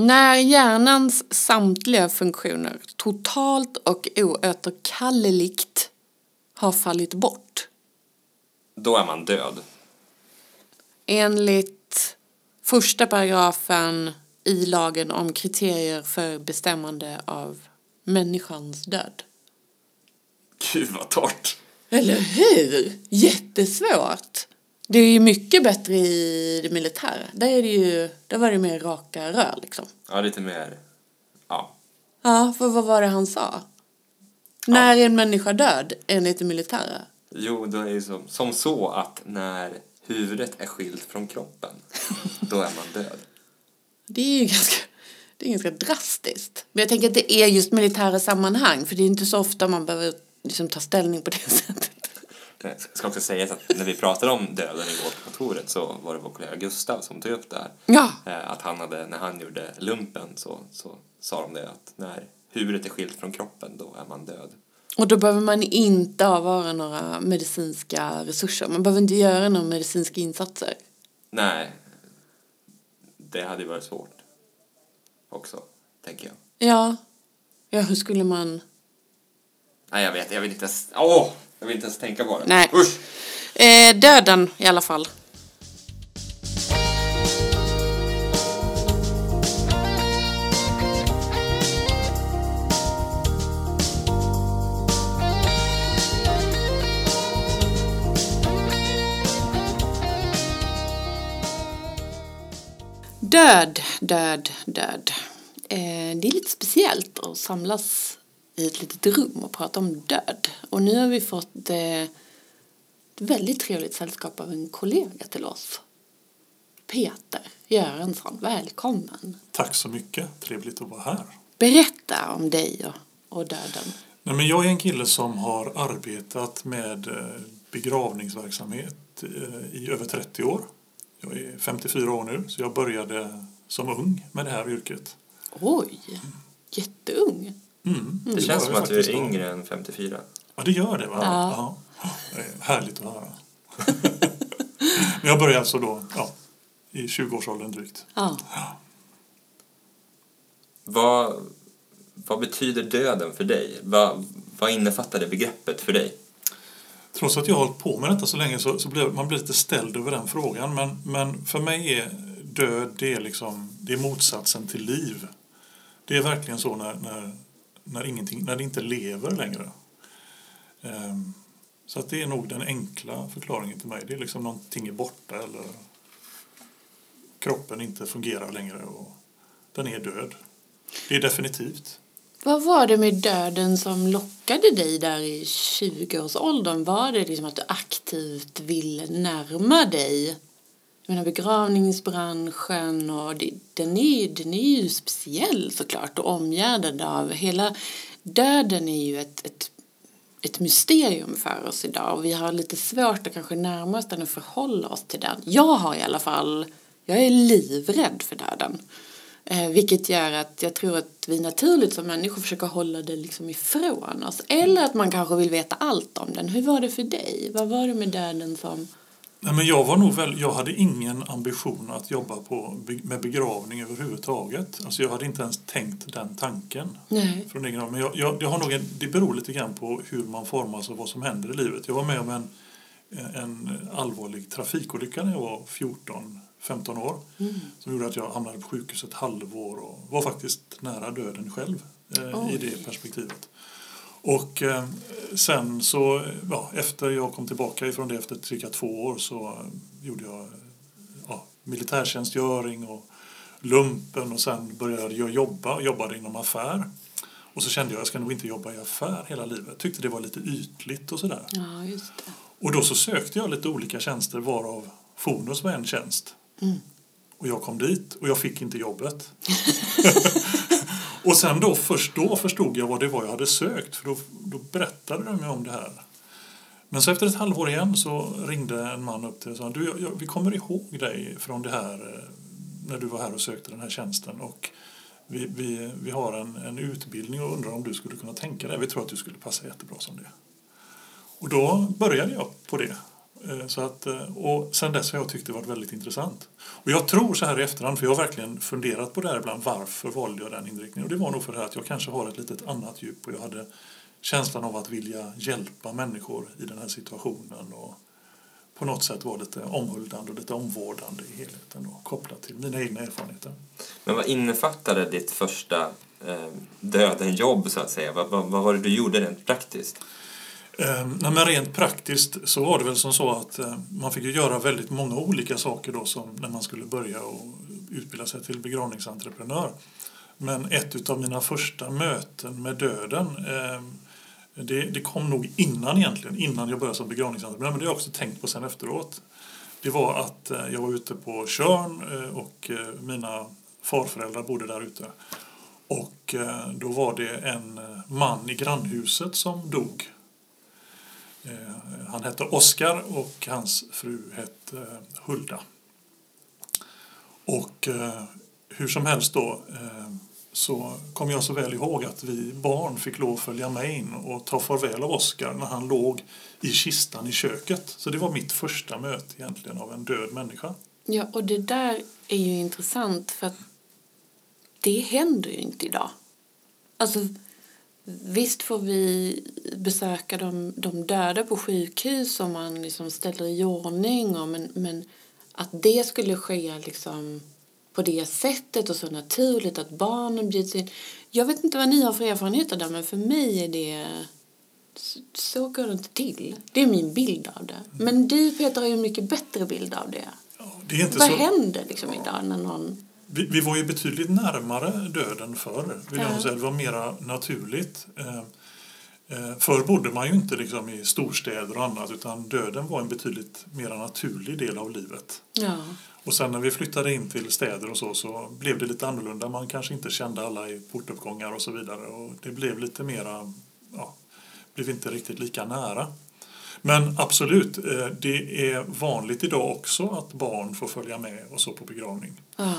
När hjärnans samtliga funktioner totalt och oåterkalleligt har fallit bort Då är man död. enligt första paragrafen i lagen om kriterier för bestämmande av människans död. Gud vad torrt. Eller hur? Jättesvårt. Det är ju mycket bättre i det militära. Där är det ju, där var det mer raka rör liksom. Ja, lite mer... Ja. Ja, för vad var det han sa? När är en människa död enligt det militära? Jo, då är det som, som så att när huvudet är skilt från kroppen, då är man död. Det är ju ganska, det är ganska drastiskt. Men jag tänker att det är just militära sammanhang för det är inte så ofta man behöver liksom ta ställning på det sättet. Det ska också sägas att när vi pratade om döden igår på kontoret så var det vår kollega Gustav som tog upp det här. Ja, Eh, Att han hade, när han gjorde lumpen så, så sa de det att när huvudet är skilt från kroppen då är man död. och då behöver man inte avvara några medicinska resurser. Man behöver inte göra några medicinska insatser. Nej, det hade ju varit svårt också, tänker jag. Ja, ja hur skulle man... Nej, jag vet, jag vill inte åh, jag vill inte ens tänka på det. Nej. Usch! Eh, döden i alla fall. Död, död, död. Eh, det är lite speciellt att samlas i ett litet rum och prata om död. Och nu har vi fått eh, ett väldigt trevligt sällskap av en kollega till oss. Peter Göransson, välkommen. Tack så mycket. Trevligt att vara här. Berätta om dig och, och döden. Nej, men jag är en kille som har arbetat med eh, begravningsverksamhet eh, i över 30 år. Jag är 54 år nu, så jag började som ung med det här yrket. Oj, jätteung. Mm, Det var känns som att du är faktiskt då. yngre än 54. Ja, det gör det va? Ja. Ja. Det är härligt att höra. men jag började alltså då ja, i 20-årsåldern drygt. Ja. Vad, vad betyder döden för dig? Vad, vad innefattar det begreppet för dig? Trots att jag har hållit på med detta så länge så, så blir man blir lite ställd över den frågan. Men, men för mig är död det är, liksom, det är motsatsen till liv. Det är verkligen så när, när, när, ingenting, när det inte lever längre. Um, så att det är nog den enkla förklaringen till mig. Det är liksom någonting är borta eller kroppen inte fungerar längre och den är död. Det är definitivt. Vad var det med döden som lockade dig där i 20-årsåldern? Var det liksom att du aktivt ville närma dig jag menar, begravningsbranschen och det, den, är, den är ju speciell såklart och omgärdad av hela döden är ju ett, ett, ett mysterium för oss idag och vi har lite svårt att kanske närma oss den och förhålla oss till den. Jag har i alla fall, jag är livrädd för döden. Eh, vilket gör att jag tror att vi naturligt som människor försöker hålla det liksom ifrån oss. Eller att man kanske vill veta allt om den. Hur var det för dig? Vad var det med döden som... Nej, men jag, var nog väl, jag hade ingen ambition att jobba på, med begravning överhuvudtaget. Alltså jag hade inte ens tänkt den tanken. Nej. Från egen. Men jag, jag, jag har nog en, det beror lite grann på hur man formas och vad som händer i livet. Jag var med om en, en allvarlig trafikolycka när jag var 14-15 år. Som gjorde att jag hamnade på sjukhus ett halvår och var faktiskt nära döden själv eh, i det perspektivet. Och eh, sen så, ja, efter jag kom tillbaka ifrån det efter cirka två år så gjorde jag ja, militärtjänstgöring och lumpen och sen började jag jobba, jobbade inom affär. Och så kände jag att jag ska nog inte jobba i affär hela livet. Tyckte det var lite ytligt och sådär. Ja, just det. Och då så sökte jag lite olika tjänster varav Fonus var en tjänst. Och jag kom dit och jag fick inte jobbet. och sen då, först då förstod jag vad det var jag hade sökt för då, då berättade de ju om det här. Men så efter ett halvår igen så ringde en man upp till och sa du, jag, vi kommer ihåg dig från det här eh, när du var här och sökte den här tjänsten och vi, vi, vi har en, en utbildning och undrar om du skulle kunna tänka dig. Vi tror att du skulle passa jättebra som det. Och då började jag på det. Eh, så att, eh, och sen dess har jag tyckt det varit väldigt intressant. Och jag tror så här i efterhand, för jag har verkligen funderat på det här ibland, varför valde jag den inriktningen? Och det var nog för det här att jag kanske har ett litet annat djup och jag hade känslan av att vilja hjälpa människor i den här situationen och på något sätt vara lite omhuldande och lite omvårdande i helheten och kopplat till mina egna erfarenheter. Men vad innefattade ditt första eh, döden-jobb så att säga? Vad, vad, vad var det du gjorde rent praktiskt? Eh, nej, men rent praktiskt så var det väl som så att eh, man fick ju göra väldigt många olika saker då som när man skulle börja och utbilda sig till begravningsentreprenör. Men ett av mina första möten med döden eh, det, det kom nog innan egentligen, innan jag började som begravningsentreprenör, men det har jag också tänkt på sen efteråt. Det var att eh, jag var ute på Tjörn eh, och eh, mina farföräldrar bodde där ute. Och då var det en man i grannhuset som dog. Eh, han hette Oskar och hans fru hette eh, Hulda. Och eh, hur som helst då så kommer jag så väl ihåg att vi barn fick lov att följa med in och ta farväl av Oskar när han låg i kistan i köket. Så det var mitt första möte egentligen av en död människa. Ja, och det där är ju intressant för att det händer ju inte idag. Alltså, visst får vi besöka de, de döda på sjukhus och man liksom ställer i ordning och men, men att det skulle ske liksom på det sättet och så naturligt att barnen bjuds in. Jag vet inte vad ni har för erfarenheter där men för mig är det så går det inte till. Det är min bild av det. Men du Peter har ju en mycket bättre bild av det. Ja, det Vad så... händer liksom idag när någon... Vi, vi var ju betydligt närmare döden förr. Vill jag Ja. säga. Det var mera naturligt. Eh, eh, Förr bodde man ju inte liksom i storstäder och annat utan döden var en betydligt mer naturlig del av livet. Ja. Och sen när vi flyttade in till städer och så så blev det lite annorlunda. Man kanske inte kände alla i portuppgångar och så vidare och det blev lite mera, ja, blev inte riktigt lika nära. Men absolut, eh, det är vanligt idag också att barn får följa med och så på begravning. Ja.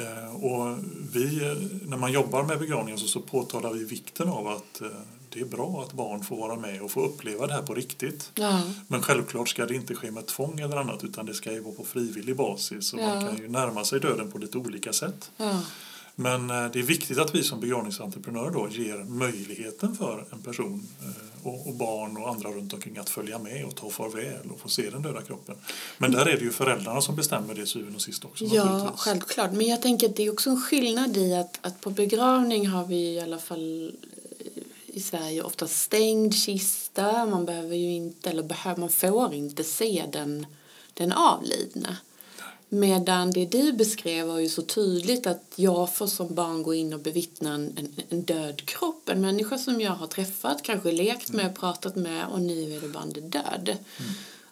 Eh, Och vi, när man jobbar med begravningen så, så påtalar vi vikten av att eh, det är bra att barn får vara med och få uppleva det här på riktigt. Ja. Men självklart ska det inte ske med tvång eller annat utan det ska ju vara på frivillig basis och Ja. man kan ju närma sig döden på lite olika sätt. Ja. Men eh, det är viktigt att vi som begravningsentreprenörer då ger möjligheten för en person eh, och, barn och andra runt omkring att följa med och ta farväl och få se den döda kroppen. Men där är det ju föräldrarna som bestämmer det syvende och sist också Ja, självklart. Men jag tänker att det är också en skillnad i att, att på begravning har vi i alla fall eh, i Sverige ofta stängd kista. Man behöver ju inte, eller behöver, man får inte se den, den avlidne. Medan det du beskrev var ju så tydligt att jag får som barn gå in och bevittna en, en, död kropp. En människa som jag har träffat, kanske lekt med, pratat med och nu är det bandet död.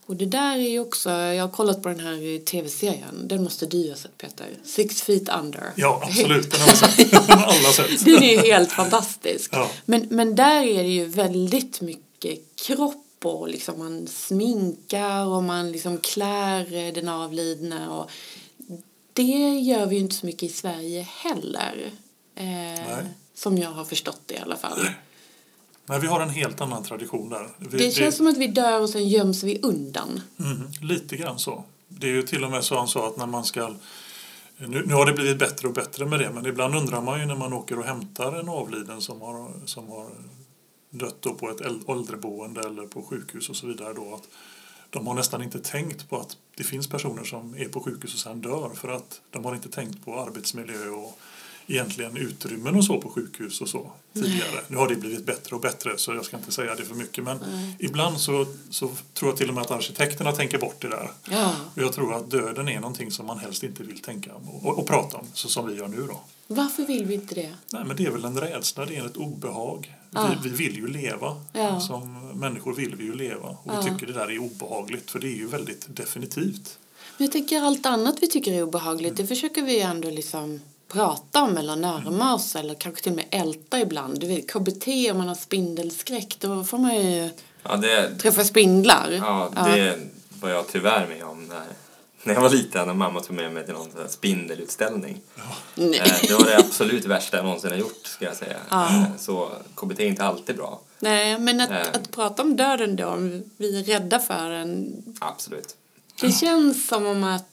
Och det där är ju också, jag har kollat på den här tv-serien, den måste du ha sett Peter, Six feet under. Ja, absolut. Den har sett. Alla sett. Den är ju helt fantastisk. Ja. Men, men där är det ju väldigt mycket kropp och liksom man sminkar och man liksom klär den avlidne och det gör vi ju inte så mycket i Sverige heller. Eh, som jag har förstått det i alla fall. Nej, vi har en helt annan tradition där. Vi, Det känns som att vi dör och sen göms vi undan. Mhm, lite grann så. Det är ju till och med så han sa att när man ska nu, nu har det blivit bättre och bättre med det men ibland undrar man ju när man åker och hämtar en avliden som har, som har dött då på ett äl- äldreboende eller på sjukhus och så vidare då att de har nästan inte tänkt på att det finns personer som är på sjukhus och sen dör för att de har inte tänkt på arbetsmiljö och egentligen utrymmen och så på sjukhus och så tidigare. Nu har det blivit bättre och bättre så jag ska inte säga det för mycket men ibland så, så tror jag till och med att arkitekterna tänker bort det där. Ja. Och jag tror att döden är någonting som man helst inte vill tänka om och, och, och prata om så som vi gör nu då. Varför vill vi inte det? Nej, men det är väl en rädsla, det är ett obehag. Ja. Vi, vi vill ju leva. Ja. Som människor vill vi ju leva. Och Ja. vi tycker det där är obehagligt för det är ju väldigt definitivt. Men jag tänker allt annat vi tycker är obehagligt, det försöker vi ändå liksom prata om eller närma oss eller kanske till och med älta ibland. Du vet, KBT om man har spindelskräck, då får man ju Ja, det, träffa spindlar. ja, det var jag tyvärr med om när, när jag var liten och mamma tog med mig till någon sån här spindelutställning. Nej. Eh, Det var det absolut värsta jag någonsin har gjort, ska jag säga. Ja. Eh, Så KBT är inte alltid bra. Nej, men att, Eh. att prata om döden då, om vi är rädda för den, Absolut. det känns som om att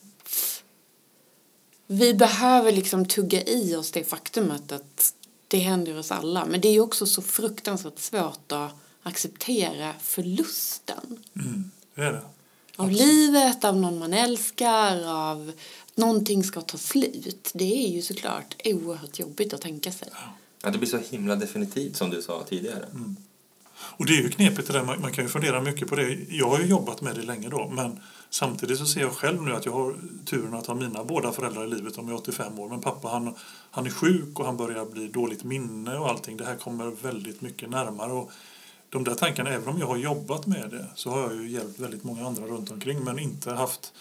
vi behöver liksom tugga i oss det faktumet att det händer oss alla. Men det är ju också så fruktansvärt svårt att acceptera förlusten. Mm, det är det. Av livet, av någon man älskar, av att någonting ska ta slut. Det är ju såklart oerhört jobbigt att tänka sig. Ja, det blir så himla definitivt som du sa tidigare. Och det är ju knepigt det där, man, man kan ju fundera mycket på det. Jag har ju jobbat med det länge då, men samtidigt så ser jag själv nu att jag har turen att ha mina båda föräldrar i livet. De är 85 år, men pappa han, han är sjuk och han börjar bli dåligt minne och allting. Det här kommer väldigt mycket närmare. Och de där tankarna, även om jag har jobbat med det, så har jag ju hjälpt väldigt många andra runt omkring, men inte haft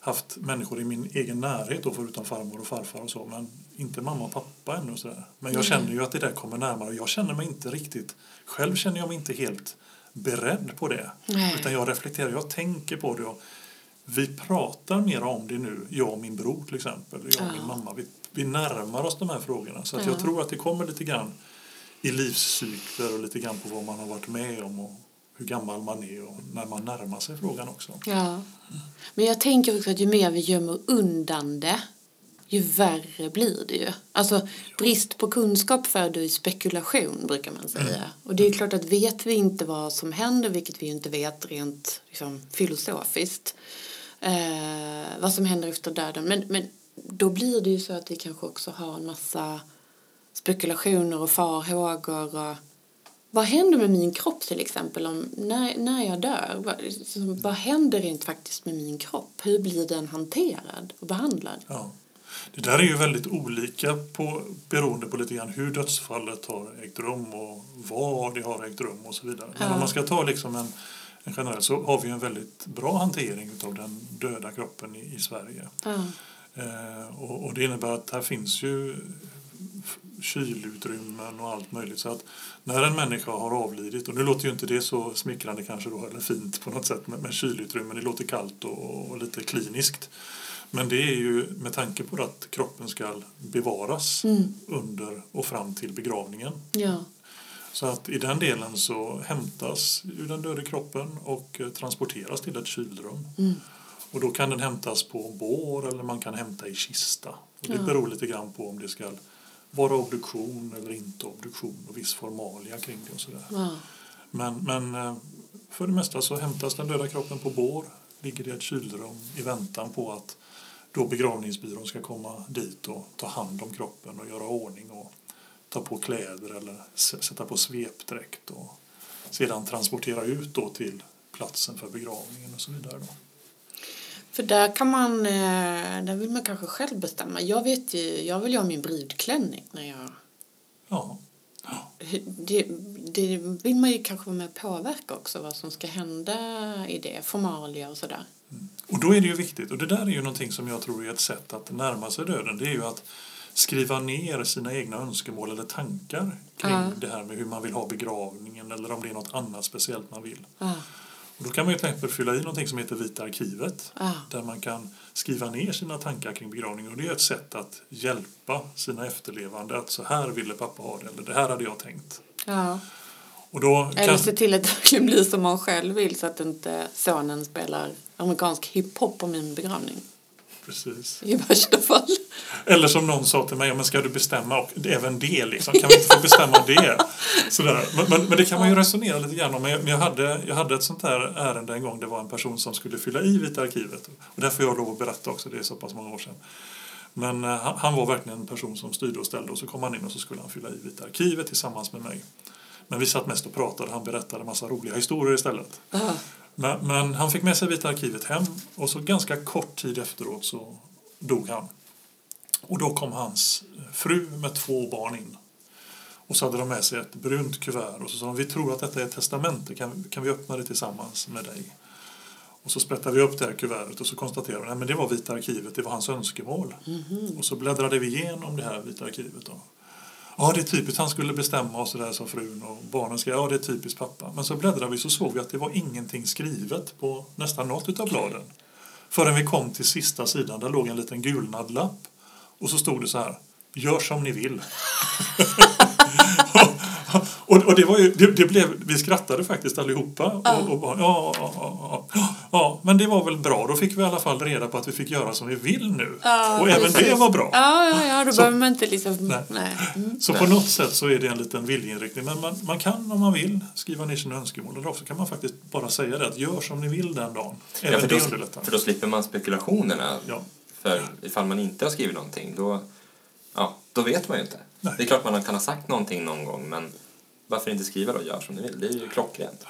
haft människor i min egen närhet då, förutom farmor och farfar och så, men inte mamma och pappa ännu och sådär. Men jag känner ju att det där kommer närmare och jag känner mig inte riktigt, själv känner jag mig inte helt beredd på det. Nej. Utan jag reflekterar, jag tänker på det och vi pratar mer om det nu, jag och min bror till exempel, jag och min mamma. Vi, vi närmar oss de här frågorna. Så att jag Ja. tror att det kommer lite grann i livscykler och lite grann på vad man har varit med om och hur gammal man är och när man närmar sig frågan också. Ja. Men jag tänker också att ju mer vi gömmer undan det, ju värre blir det ju. Alltså brist på kunskap föder ju spekulation brukar man säga. Och det är klart att vet vi inte vad som händer, vilket vi ju inte vet rent liksom, filosofiskt, eh, vad som händer efter döden. Men, men då blir det ju så att vi kanske också har en massa spekulationer och farhågor och vad händer med min kropp till exempel om, när, när jag dör? Vad, liksom, vad händer rent faktiskt med min kropp? Hur blir den hanterad och behandlad? Ja. Det där är ju väldigt olika på, beroende på lite grann hur dödsfallet har ägt rum och var det har ägt rum och så vidare. Men Ja. om man ska ta liksom en, en generell så har vi en väldigt bra hantering av den döda kroppen i, i Sverige. Ja, Eh, och, och det innebär att här finns ju kylutrymmen och allt möjligt. Så att när en människa har avlidit, och nu låter ju inte det så smickrande kanske då, eller fint på något sätt med, med kylutrymmen, det låter kallt och, och lite kliniskt. Men det är ju med tanke på att kroppen ska bevaras under och fram till begravningen. ja, Så att i den delen så hämtas ur den döda kroppen och eh, transporteras till ett kylrum. Och då kan den hämtas på bår eller man kan hämta i kista. Och det Ja. beror lite grann på om det ska vara obduktion eller inte obduktion och viss formalia kring det och sådär. ja, Men, men eh, för det mesta så hämtas den döda kroppen på bår, ligger i ett kylrum i väntan på att då begravningsbyrån ska komma dit och ta hand om kroppen och göra ordning och ta på kläder eller sätta på svepdräkt och sedan transportera ut då till platsen för begravningen och så vidare. Då. För där kan man, eh, där vill man kanske själv bestämma. Jag vet ju, jag vill ju ha min brudklänning när jag Ja. det, det vill man ju kanske vara med och påverka också vad som ska hända i det, formalia och sådär. Och då är det ju viktigt, och det där är ju någonting som jag tror är ett sätt att närma sig döden, det är ju att skriva ner sina egna önskemål eller tankar kring Ja. det här med hur man vill ha begravningen eller om det är något annat speciellt man vill. Ja, då kan man ju till exempel fylla i någonting som heter Vita arkivet ja, där man kan skriva ner sina tankar kring begravningen och det är ett sätt att hjälpa sina efterlevande att så här ville pappa ha det eller det här hade jag tänkt. ja. Och då Eller kan, se till att det verkligen blir som man själv vill så att inte sonen spelar amerikansk hiphop på min begravning. Precis. I värsta fall. Eller som någon sa till mig, ja, men ska du bestämma och även det liksom, kan vi inte få bestämma det? Sådär. Men, men, men det kan man ju resonera lite grann om. Men jag, hade, jag hade ett sånt här ärende en gång, det var en person som skulle fylla i Vita arkivet. Och får jag lov att berätta också, det är så pass många år sedan. Men eh, han, han var verkligen en person som styrde och ställde och så kom han in och så skulle han fylla i Vita arkivet tillsammans med mig. Men vi satt mest och pratade, han berättade en massa roliga historier istället. Ja, Men, men han fick med sig Vita arkivet hem och så ganska kort tid efteråt så dog han. Och då kom hans fru med två barn in. Och så hade de med sig ett brunt kuvert och så sa de vi tror att detta är ett testamente, kan, kan vi öppna det tillsammans med dig? Och så sprättade vi upp det här kuvertet och så konstaterade vi att det var Vita arkivet, det var hans önskemål. Och så bläddrade vi igenom det här Vita arkivet. Då. Ja, det är typiskt, han skulle bestämma och sådär, sa frun. Och barnen skrev, ja det är typiskt pappa. Men så bläddrade vi så såg vi att det var ingenting skrivet på nästan något av bladen. Förrän vi kom till sista sidan, där låg en liten gulnad lapp. Och så stod det så här, gör som ni vill. och, och det var ju, det, det, blev, vi skrattade faktiskt allihopa. Och, och bara, ja, ja, ja, ja, ja, men det var väl bra. Då fick vi i alla fall reda på att vi fick göra som vi vill nu. Ja, och även precis. det var bra. Ja, ja, ja då Så- behöver man inte liksom... Nej. Nej. Mm. Så på något sätt så är det en liten viljeinriktning. Men man, man kan om man vill skriva ner sina önskemål. Eller också kan man faktiskt bara säga det att gör som ni vill den dagen. Även Ja, för, då, för då slipper man spekulationerna. Ja. För ifall man inte har skrivit någonting, då, ja, då vet man ju inte. Nej. Det är klart man kan ha sagt någonting någon gång, men varför inte skriva då? Gör som ni vill. Det är ju klockrent.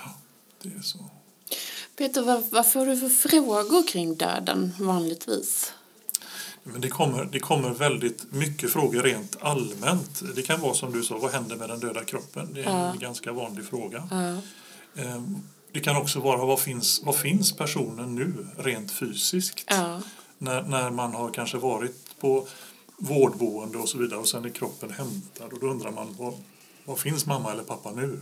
Det är så. Peter, vad, vad får du för frågor kring döden vanligtvis? Men det kommer, det kommer väldigt mycket frågor rent allmänt. Det kan vara som du sa, vad händer med den döda kroppen? Det är en Ja. ganska vanlig fråga. Ja. Ehm, Det kan också vara, vad finns, vad finns personen nu rent fysiskt? Ja. När, när man har kanske varit på vårdboende och så vidare och sen är kroppen hämtad och då undrar man, vad, vad finns mamma eller pappa nu?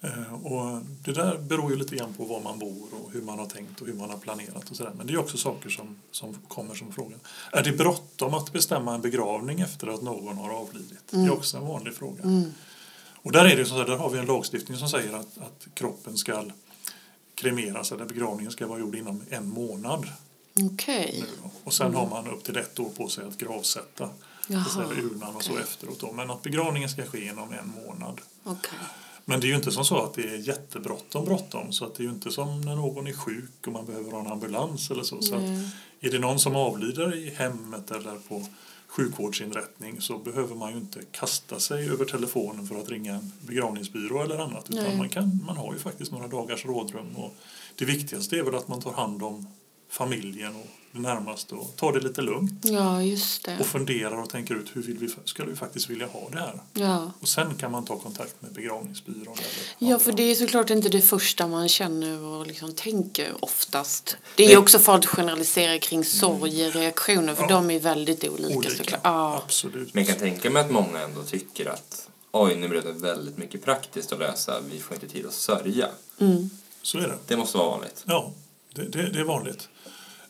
Eh, Och det där beror ju lite grann på var man bor och hur man har tänkt och hur man har planerat och sådär. Men det är också saker som, som kommer som fråga. Är det bråttom att bestämma en begravning efter att någon har avlidit? Det är också en vanlig fråga. Och där är det så här, där har vi en lagstiftning som säger att, att kroppen ska kremeras eller begravningen ska vara gjord inom en månad. Då. Och sen har man upp till ett år på sig att gravsätta. Jaha, urnan och så okej. efteråt. Då. Men att begravningen ska ske inom en månad. Okej. Men det är ju inte som så att det är jättebråttom bråttom. Så att det är ju inte som när någon är sjuk och man behöver ha en ambulans eller så. så att är det någon som avlider i hemmet eller på sjukvårdsinrättning så behöver man ju inte kasta sig över telefonen för att ringa en begravningsbyrå eller annat. Utan Nej. man, kan, man har ju faktiskt några dagars rådrum. Och det viktigaste är väl att man tar hand om familjen och det närmaste och tar det lite lugnt. Ja, just det. Och funderar och tänker ut hur vill vi, skulle vi faktiskt vilja ha det här. Ja. Och sen kan man ta kontakt med begravningsbyrån. Eller Ja, för det är såklart inte det första man känner och liksom tänker oftast. Det är ju Nej. också farligt att generalisera kring sorgereaktioner för Ja. de är väldigt olika, olika. såklart. Ja. Absolut. Men jag kan tänka mig att många ändå tycker att oj, nu blev det väldigt mycket praktiskt att lösa. Vi får inte tid att sörja. Mm. Så är det. Det måste vara vanligt. Ja, det, det, det är vanligt.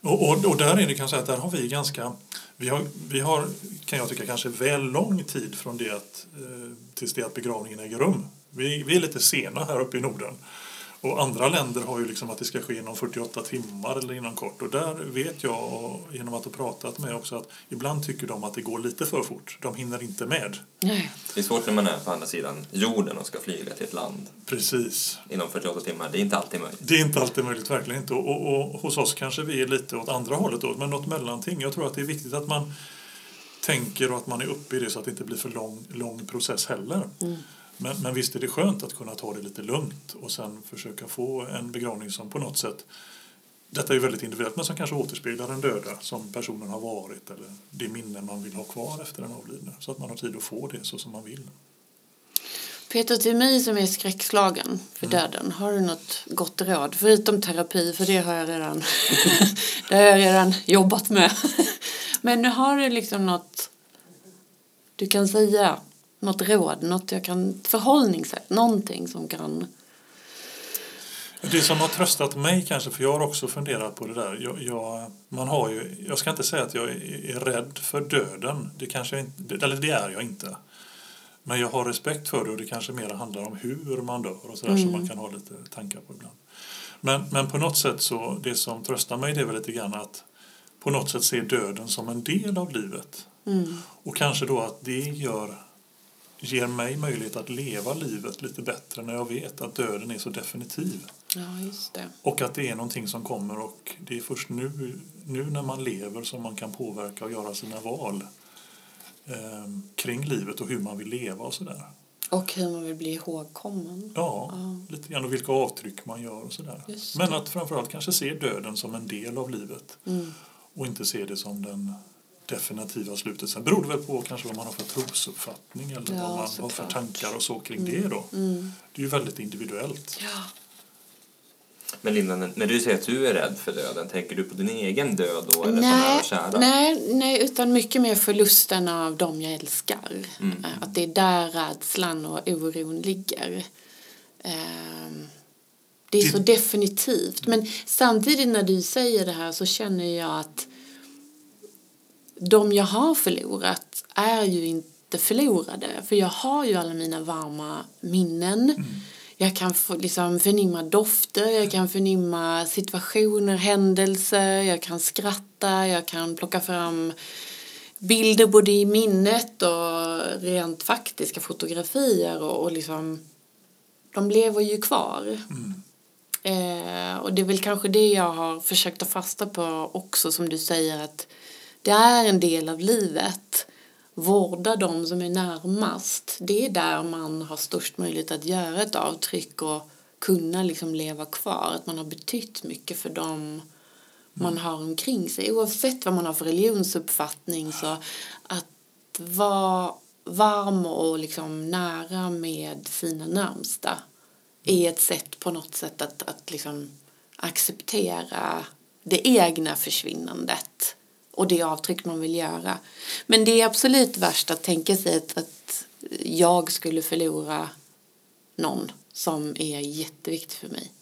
Och, och, och där är det kan jag säga att där har vi ganska, vi har, vi har kan jag tycka kanske väl lång tid från det att, eh, tills det att begravningen äger rum. Vi, vi är lite sena här uppe i Norden. Och andra länder har ju liksom att det ska ske inom 48 timmar eller inom kort. Och där vet jag genom att ha pratat med också att ibland tycker de att det går lite för fort. De hinner inte med. Nej. Det är svårt när man är på andra sidan jorden och ska flyga till ett land Precis. inom 48 timmar. Det är inte alltid möjligt. Det är inte alltid möjligt, verkligen inte. Och, och, och hos oss kanske vi är lite åt andra hållet då, men något mellanting. Jag tror att det är viktigt att man tänker och att man är uppe i det så att det inte blir för lång, lång process heller. Men, men visst är det skönt att kunna ta det lite lugnt och sen försöka få en begravning som på något sätt detta är väldigt individuellt men som kanske återspeglar den döda som personen har varit eller det minne man vill ha kvar efter den avlidne. Så att man har tid att få det så som man vill. Peter, till mig som är skräckslagen för döden, har du något gott råd? Förutom terapi, för det har jag redan, det har jag redan jobbat med. Men har du liksom något du kan säga? Något råd, något jag kan, förhållningssätt, någonting som kan... Det som har tröstat mig kanske, för jag har också funderat på det där. Jag, jag, man har ju, jag ska inte säga att jag är, är rädd för döden. Det, kanske inte, eller det är jag inte. Men jag har respekt för det och det kanske mer handlar om hur man dör och sådär som man kan ha lite tankar på ibland. Men, men på något sätt så, det som tröstar mig det är väl lite grann att på något sätt se döden som en del av livet. Och kanske då att det gör, ger mig möjlighet att leva livet lite bättre när jag vet att döden är så definitiv. Ja, just det. Och att det är någonting som kommer och det är först nu, nu när man lever som man kan påverka och göra sina val eh, kring livet och hur man vill leva och sådär. Och hur man vill bli ihågkommen. Ja, lite grann och vilka avtryck man gör och sådär. Men att framförallt kanske se döden som en del av livet Mm. och inte se det som den definitiva slutet. Sen beror det väl på kanske vad man har för trosuppfattning eller Ja, vad man har för tankar och så kring det då. Mm. Det är ju väldigt individuellt. Ja. Men Linda, när- du säger att du är rädd för döden, tänker du på din egen död då? Eller Nej, kära? nej, nej, utan mycket mer förlusten av dem jag älskar. Mm. Eh, Att det är där rädslan och oron ligger. Ehm, Det är Det- så definitivt. Men samtidigt när du säger det här så känner jag att de jag har förlorat är ju inte förlorade. För jag har ju alla mina varma minnen. Jag kan liksom, förnimma dofter, jag kan förnimma situationer, händelser, jag kan skratta, jag kan plocka fram bilder både i minnet och rent faktiska fotografier och, och liksom de lever ju kvar. Eh, och det är väl kanske det jag har försökt ta fasta på också som du säger att det är en del av livet. Vårda de som är närmast. Det är där man har störst möjlighet att göra ett avtryck och kunna liksom leva kvar. Att man har betytt mycket för dem man har omkring sig. Oavsett vad man har för religionsuppfattning så att vara varm och liksom nära med sina närmsta är ett sätt på något sätt att, att liksom acceptera det egna försvinnandet och det avtryck man vill göra. Men det är absolut värst att tänka sig att, att jag skulle förlora någon som är jätteviktig för mig.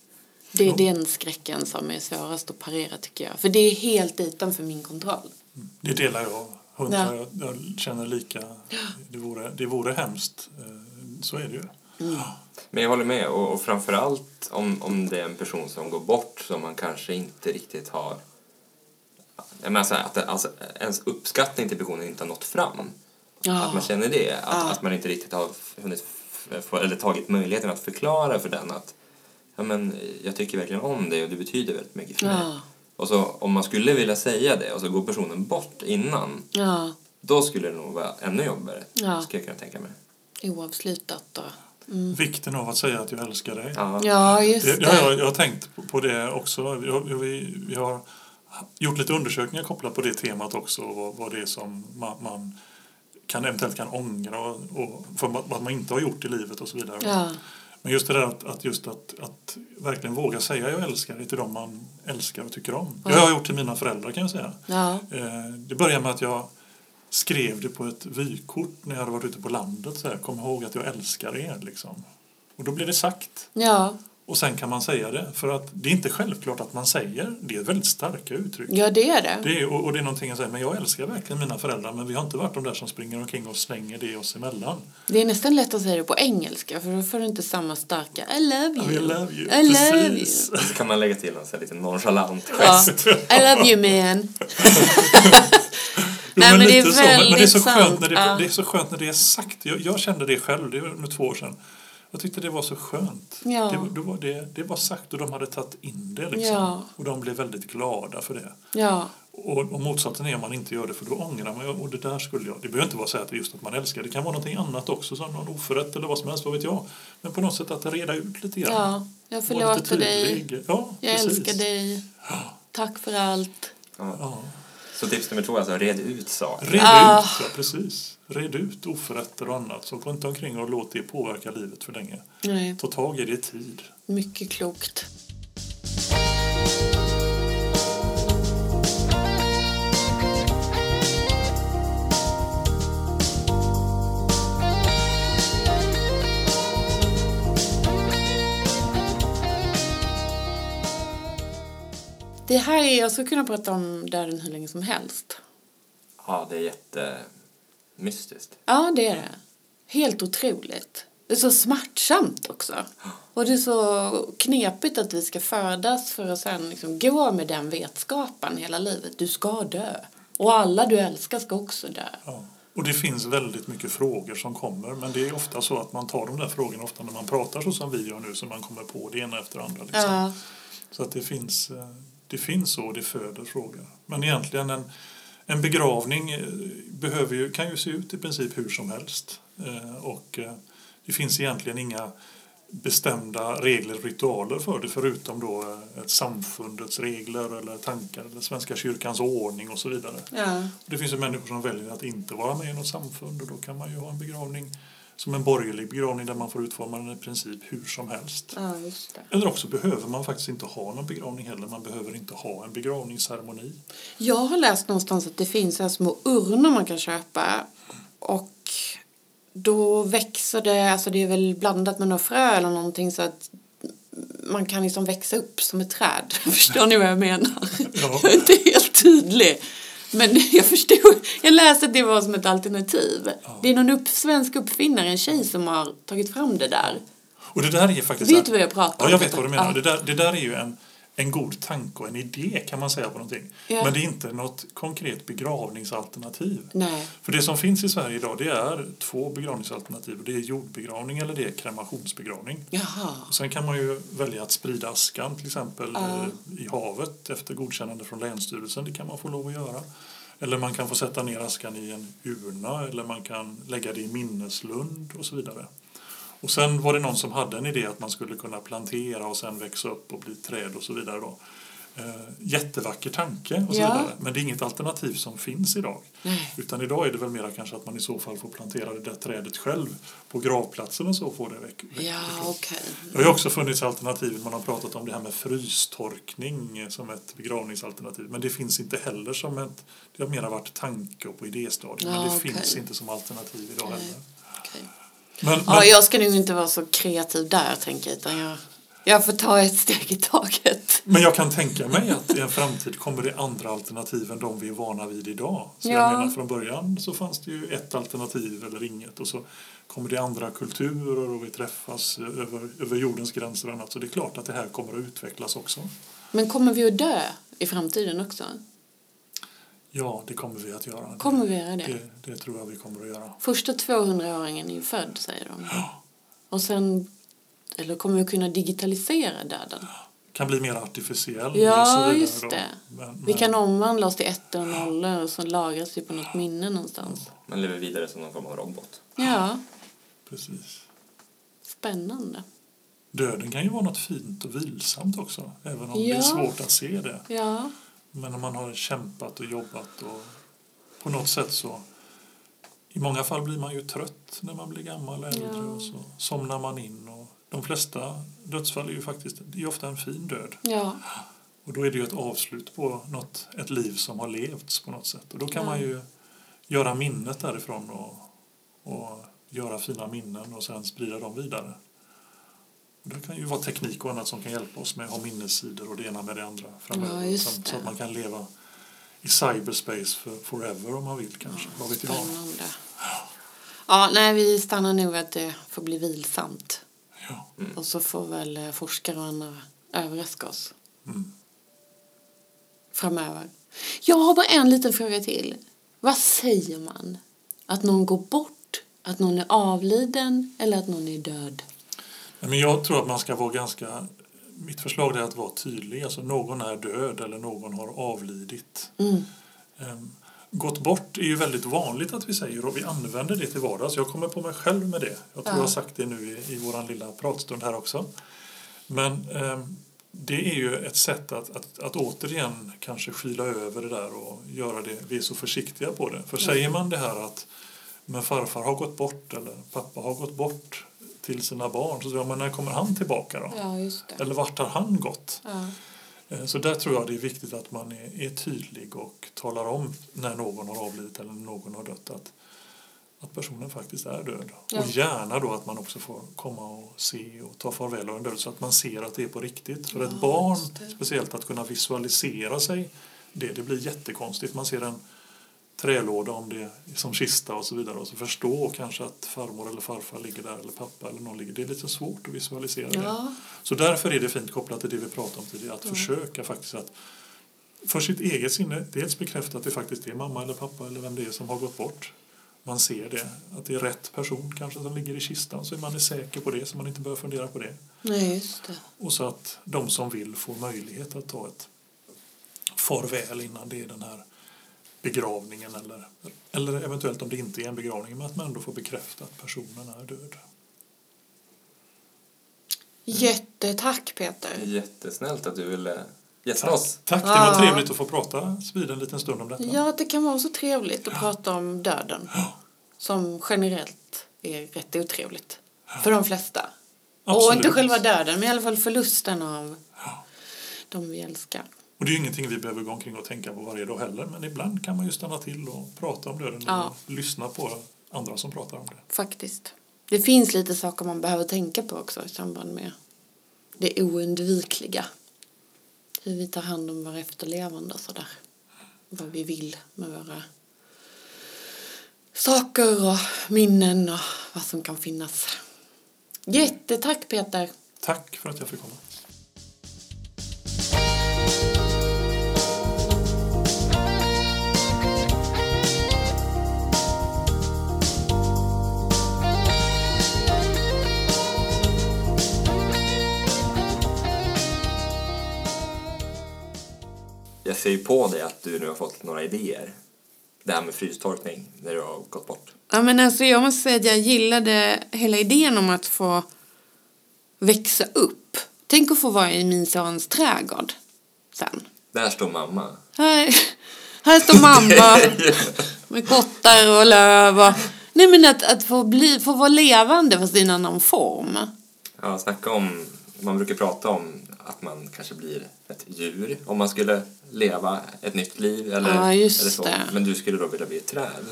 Det är Ja. den skräcken som är svårast att parera tycker jag. För det är helt utanför min kontroll. Det delar jag. Hundra, Ja. jag, jag känner lika. Det vore, det vore hemskt. Eh, Så är det ju. Men jag håller med och, och framförallt om, om det är en person som går bort som man kanske inte riktigt har jag menar så här, att alltså, ens uppskattning till personen inte har nått fram. Ja. Att man känner det. Att, Ja. att man inte riktigt har hunnit få, eller tagit möjligheten att förklara för den att ja, men, jag tycker verkligen om dig och du betyder väldigt mycket för mig. Ja. Och så om man skulle vilja säga det och så går personen bort innan Ja, då skulle det nog vara ännu jobbigare. Ja. Skulle jag kunna tänka mig. oavslutat då. Vikten av att säga att jag älskar dig. Ja. Ja, just Det, det. ja, jag, jag har tänkt på- det också. Vi, har- vi, vi har gjort lite undersökningar kopplat på det temat också. Vad, vad det är som man, man kan, eventuellt kan ångra och, och för vad man inte har gjort i livet och så vidare. Ja. Men just det där att, att, just att, att verkligen våga säga jag älskar dig till dem man älskar och tycker om. Det har jag gjort till mina föräldrar kan jag säga. Ja. Eh, Det började med att jag skrev det på ett vykort när jag hade varit ute på landet. Så här, Kom ihåg att jag älskar er. Liksom. Och då blev det sagt. Ja. Och sen kan man säga det. För att det är inte självklart att man säger. Det är väldigt starka uttryck. ja, det är det. Det är, och, och det är någonting jag säger, men jag älskar verkligen mina föräldrar men vi har inte varit de där som springer omkring och slänger det oss emellan. Det är nästan lätt att säga det på engelska för då får du inte samma starka I love you. I love you. I love Precis. you. Så kan man lägga till en så här lite nonchalant Ja. gest. I love you man. Jo, Nej, men det är så. Men, men det är så skönt när det, sant. Ja. det är så skönt när det är sagt. Jag, jag kände det själv, det var nu två år sedan. Jag tyckte det var så skönt. Ja. Det, var- det, var det, det var sagt och de hade tagit in det. Liksom. Ja. Och de blev väldigt glada för det. Ja. Och, och motsatsen är om man inte gör det för då ångrar man. Och det där skulle jag. Det behöver inte vara så att det är just att man älskar. Det kan vara någonting annat också som någon oförrätt eller vad som helst. Vad vet jag. Men på något sätt att reda ut lite grann. ja. Jag förlåter dig. Ja, Jag precis. älskar dig. Tack för allt. Ja. Ja. Så tips nummer två är alltså red ut saker. Red Ah. ut, ja precis. Red ut oförrätter och annat. Så gå inte omkring och låt det påverka livet för länge. Nej, Ta tag i det i tid. mycket klokt. Det här är, jag skulle kunna prata om döden hur länge som helst. Ja, det är jättemystiskt. Ja, det är det. Helt otroligt. Det är så smärtsamt också. Och det är så knepigt att vi ska födas för att sen liksom gå med den vetskapen hela livet. Du ska dö. Och alla du älskar ska också dö. Ja. Och det finns väldigt mycket frågor som kommer. Men det är ofta så att man tar de där frågorna ofta när man pratar så som vi gör nu. Så man kommer på det ena efter det andra. Liksom. Ja, Så att det finns, eh, det finns så och det föder frågor. Men egentligen en, en begravning eh, behöver ju, kan ju se ut i princip hur som helst. Eh, Och eh, det finns egentligen inga bestämda regler och ritualer för det förutom då ett samfundets regler eller tankar eller Svenska kyrkans ordning och så vidare. ja, Det finns ju människor som väljer att inte vara med i något samfund och då kan man ju ha en begravning som en borgerlig begravning där man får utforma den i princip hur som helst. ja. Eller också behöver man faktiskt inte ha någon begravning heller. Man behöver inte ha en begravningsceremoni. Jag har läst någonstans att det finns här små urnor man kan köpa. Och då växer det, alltså det är väl blandat med några frö eller någonting så att man kan liksom växa upp som ett träd. Förstår ni vad jag menar? Ja. Jag är inte helt tydlig. Men jag förstod, jag läste att det var som ett alternativ. Det är någon upp, svensk uppfinnare, en tjej som har tagit fram det där. Och det där är faktiskt... Vet du vad jag pratar om? Ja, jag vet vad du menar. Ja. Det, där, det där är ju en, en god tanke och en idé kan man säga på någonting. Ja. Men det är inte något konkret begravningsalternativ. Nej. För det som finns i Sverige idag det är två begravningsalternativ. Det är jordbegravning eller det är kremationsbegravning. Jaha. Sen kan man ju välja att sprida askan till exempel eh, i havet efter godkännande från Länsstyrelsen. Det kan man få lov att göra. Eller man kan få sätta ner askan i en urna eller man kan lägga det i minneslund och så vidare. Och sen var det någon som hade en idé att man skulle kunna plantera och sen växa upp och bli träd och så vidare. Då. Eh, jättevacker tanke och så Ja. vidare. Men det är inget alternativ som finns idag. Nej. Utan idag är det väl mera kanske att man i så fall får plantera det där trädet själv på gravplatsen och så får det väck. väck Ja, okej. det har ju också funnits alternativ. Man har pratat om det här med frystorkning som ett begravningsalternativ. Men det finns inte heller som ett... Det har mera varit tanke och på idéstadiet. men Ja, det okej. finns inte som alternativ idag Nej. heller. okej. Men, Ja, men, jag ska nog inte vara så kreativ där, tänker jag. Utan jag, jag får ta ett steg i taget. men jag kan tänka mig att i en framtid kommer det andra alternativ än de vi är vana vid idag. Så Ja. jag menar, från början så fanns det ju ett alternativ eller inget. Och så kommer det andra kulturer och vi träffas över, över jordens gränser och annat. Så det är klart att det här kommer att utvecklas också. Men kommer vi att dö i framtiden också? Ja, det kommer vi att göra. Kommer vi göra det? Det, det tror jag vi kommer att göra. Första 200-åringen är ju född, säger de. Och sen, eller kommer vi kunna digitalisera döden? Kan bli mer artificiell. Ja, just det. Men, Vi men- kan omvandla oss till ettor och nollor och så lagras vi på något minne någonstans. Man lever vidare som någon form av robot. Ja, Precis. spännande. Döden kan ju vara något fint och vilsamt också. Även om det Ja. är svårt att se det. Ja, Men om man har kämpat och jobbat och på något sätt så i många fall blir man ju trött när man blir gammal äldre Ja. och så somnar man in. Och de flesta dödsfall är ju faktiskt det är ofta en fin död. ja, Och då är det ju ett avslut på något, ett liv som har levts på något sätt. Och då kan Ja. man ju göra minnet därifrån och, och göra fina minnen och sen sprida dem vidare. Det kan ju vara teknik och annat som kan hjälpa oss med att ha minnessidor och det ena med det andra framöver. Ja, så, så att man kan leva i cyberspace för forever om man vill kanske. Vad vet jag? spännande. Ja, nej, vi stannar nog att det får bli vilsamt. Ja. Och så får väl eh, forskare och andra överraska oss Mm. framöver. Jag har bara en liten fråga till. Vad säger man? Att någon går bort? Att någon är avliden? Eller att någon är död? Men jag tror att man ska vara ganska... Mitt förslag är att vara tydlig. Alltså någon är död eller någon har avlidit. Mm. Ehm, Gått bort är ju väldigt vanligt att vi säger och vi använder det till vardags. Jag kommer på mig själv med det. Jag tror Ja. jag har sagt det nu i, i vår lilla pratstund här också. Men ehm, det är ju ett sätt att, att, att återigen kanske skyla över det där och göra det. Vi är så försiktiga på det. För säger man det här att men farfar har gått bort eller pappa har gått bort till sina barn så man, men när kommer han tillbaka då? Ja. Eller vart har han gått? Ja. Eh, Så där tror jag det är viktigt att man är, är tydlig och talar om när någon har avlidit eller någon har dött att, att personen faktiskt är död. Ja. Och gärna då att man också får komma och se och ta farväl av en död så att man ser att det är på riktigt. För ett Ja, barn, speciellt att kunna visualisera sig det, det blir jättekonstigt. Man ser en trälåda om det är som kista och så vidare och så förstå kanske att farmor eller farfar ligger där eller pappa eller någon ligger. Det är lite svårt att visualisera det. Ja. Så därför är det fint kopplat till det vi pratade om tidigare, att försöka faktiskt att för sitt eget sinne dels bekräfta att det faktiskt är mamma eller pappa eller vem det är som har gått bort. Man ser det, att det är rätt person kanske som ligger i kistan så man är säker på det så man inte behöver fundera på det. Nej, just det. Och så att de som vill får möjlighet att ta ett farväl innan det är den här begravningen eller, eller eventuellt om det inte är en begravning men att man ändå får bekräfta att personen är död. Jättetack Peter. Jättesnällt att du ville gästa Tack. oss. Tack, det var Ja. trevligt att få prata vid en liten stund om detta. Ja, det kan vara så trevligt att prata om döden. Som generellt är rätt otrevligt. För de flesta. Och Absolut. inte själva döden, men i alla fall förlusten av de vi älskar. Och det är ju ingenting vi behöver gå omkring och tänka på varje dag heller. Men ibland kan man ju stanna till och prata om döden Ja. och lyssna på andra som pratar om det. Faktiskt. Det finns lite saker man behöver tänka på också i samband med det oundvikliga. Hur vi tar hand om våra efterlevande och sådär. Vad vi vill med våra saker och minnen och vad som kan finnas. Jättetack Peter. Tack för att jag fick komma. Jag ser ju på dig att du nu har fått några idéer. Det här med frystorkning, när du har gått bort. Ja, men alltså, jag måste säga att jag gillade hela idén om att få växa upp. Tänk att få vara i min sons trädgård sen. Där står mamma. Här, här står mamma med kottar och löv. Och, nej men att, att få, bli, få vara levande fast i en annan form. Ja, snacka om, man brukar prata om att man kanske blir ett djur om man skulle leva ett nytt liv eller, just eller så. det. Men du skulle då vilja bli ett träd.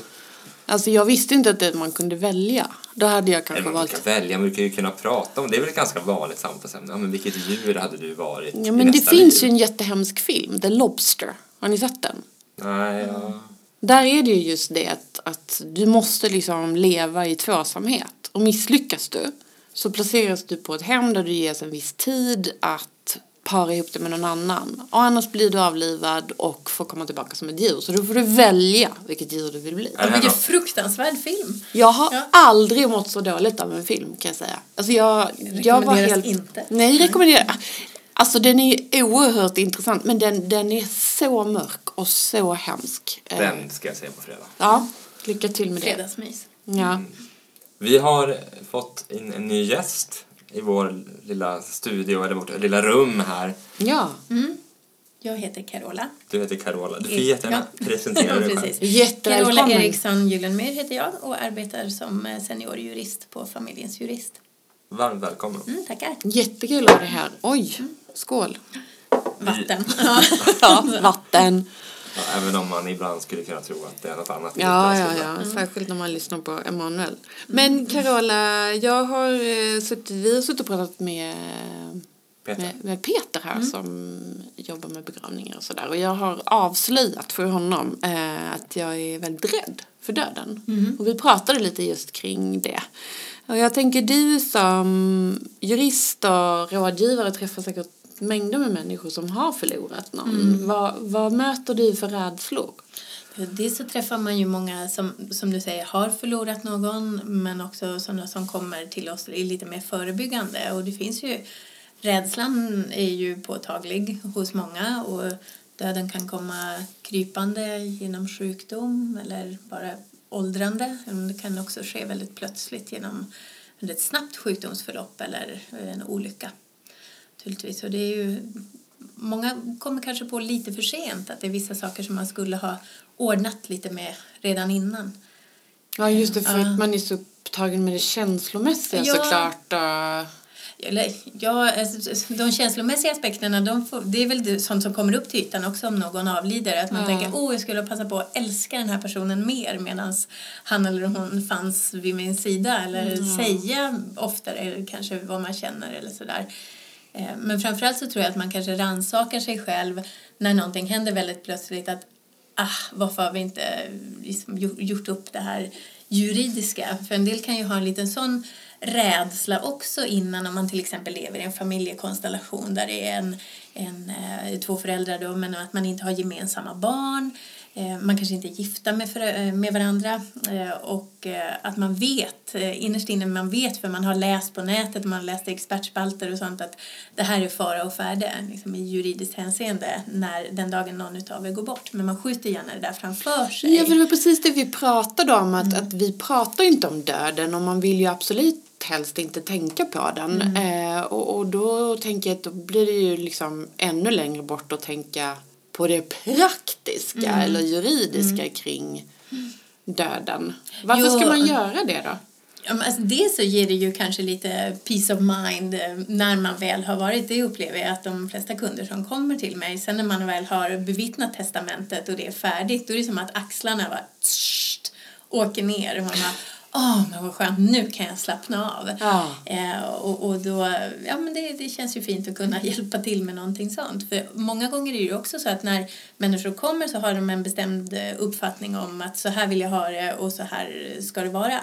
Alltså jag visste inte att det, man kunde välja. Då hade jag kanske man valt... brukar välja, man brukar ju kunna prata om det. är väl ett ganska vanligt samtalsämne. Ja, men vilket djur hade du varit Ja men det finns liv? ju en jättehemsk film, The Lobster. Har ni sett den? Nej, ja. Där är det ju just det att, att du måste liksom leva i tvåsamhet. Och misslyckas du så placeras du på ett hem där du ges en viss tid att para ihop det med någon annan. Och annars blir du avlivad och får komma tillbaka som ett djur. Så då får du välja vilket djur du vill bli. Här Vilken fruktansvärd film. Jag har Ja. aldrig mått så dåligt av en film kan jag säga. Alltså jag, jag var helt... inte. Nej, rekommenderar. Alltså den är oerhört intressant men den, den är så mörk och så hemsk. Eh, Den ska jag se på fredag. Ja, lycka till med det. Fredagsmys. Ja. Vi har fått in en ny gäst i vår lilla studio, eller vårt lilla rum här. ja, Jag heter Carola. Du heter Carola. Du får Ja. jättegärna presentera dig själv. Carola Eriksson Gyllenmyr heter jag och arbetar som eh, seniorjurist på Familjens Jurist. Varmt välkommen. Mm, tackar. Jättekul att ha dig här. Oj, skål. Vatten. Ja, vatten. Ja, även om man ibland skulle kunna tro att det är något annat. Ja, ja, ja. Särskilt när man lyssnar på Emanuel. Men Carola, jag har eh, suttit, vi har suttit och pratat med Peter. med, med Peter här som jobbar med begravningar och sådär. Och jag har avslöjat för honom eh, att jag är väldigt rädd för döden. Och vi pratade lite just kring det. Och jag tänker du som jurist och rådgivare träffar säkert mängder med människor som har förlorat någon. Vad, vad möter du för rädslor? Dels så träffar man ju många som, som du säger har förlorat någon men också sådana som kommer till oss är lite mer förebyggande och det finns ju rädslan är ju påtaglig hos många och döden kan komma krypande genom sjukdom eller bara åldrande. Det kan också ske väldigt plötsligt genom ett snabbt sjukdomsförlopp eller en olycka. Naturligtvis. Och det är ju, många kommer kanske på lite för sent att det är vissa saker som man skulle ha ordnat lite med redan innan. Ja, just det, för Ja. att man är så upptagen med det känslomässiga Ja. såklart. Eller, ja, alltså, de känslomässiga aspekterna, de får, det är väl sånt som kommer upp till ytan också om någon avlider. Att man Ja. tänker, åh, jag skulle passa på att älska den här personen mer medan han eller hon fanns vid min sida. Eller säga oftare kanske vad man känner eller sådär. Eh, men framförallt så tror jag att man kanske rannsakar sig själv när någonting händer väldigt plötsligt. Att, ah, varför har vi inte eh, liksom gjort upp det här juridiska? För en del kan ju ha en liten sån rädsla också innan om man till exempel lever i en familjekonstellation där det är en, en, eh, två föräldrar då, men att man inte har gemensamma barn. Eh, Man kanske inte är gifta med, förä- eh, med varandra eh, och att man vet, innerst inne man vet för man har läst på nätet, man har läst expertspalter och sånt att det här är fara och färde liksom i juridiskt hänseende när den dagen någon utav er går bort. Men man skjuter gärna det där framför sig. Ja, för det var precis det vi pratade om, att, att vi pratar inte om döden och man vill ju absolut helst inte tänka på den. Eh, och, och då tänker jag att då blir det ju liksom ännu längre bort att tänka på det praktiska eller juridiska kring döden. Varför ska Jo. man göra det då? Ja, men alltså det så ger det ju kanske lite peace of mind eh, när man väl har varit. Det upplever jag att de flesta kunder som kommer till mig, sen när man väl har bevittnat testamentet och det är färdigt, då är det som att axlarna bara tssst, åker ner. Och man bara, åh men vad skönt, nu kan jag slappna av. Ja. Eh, och, och då, ja men det, det känns ju fint att kunna hjälpa till med någonting sånt. För många gånger är det ju också så att när människor kommer så har de en bestämd eh, uppfattning om att så här vill jag ha det och så här ska det vara.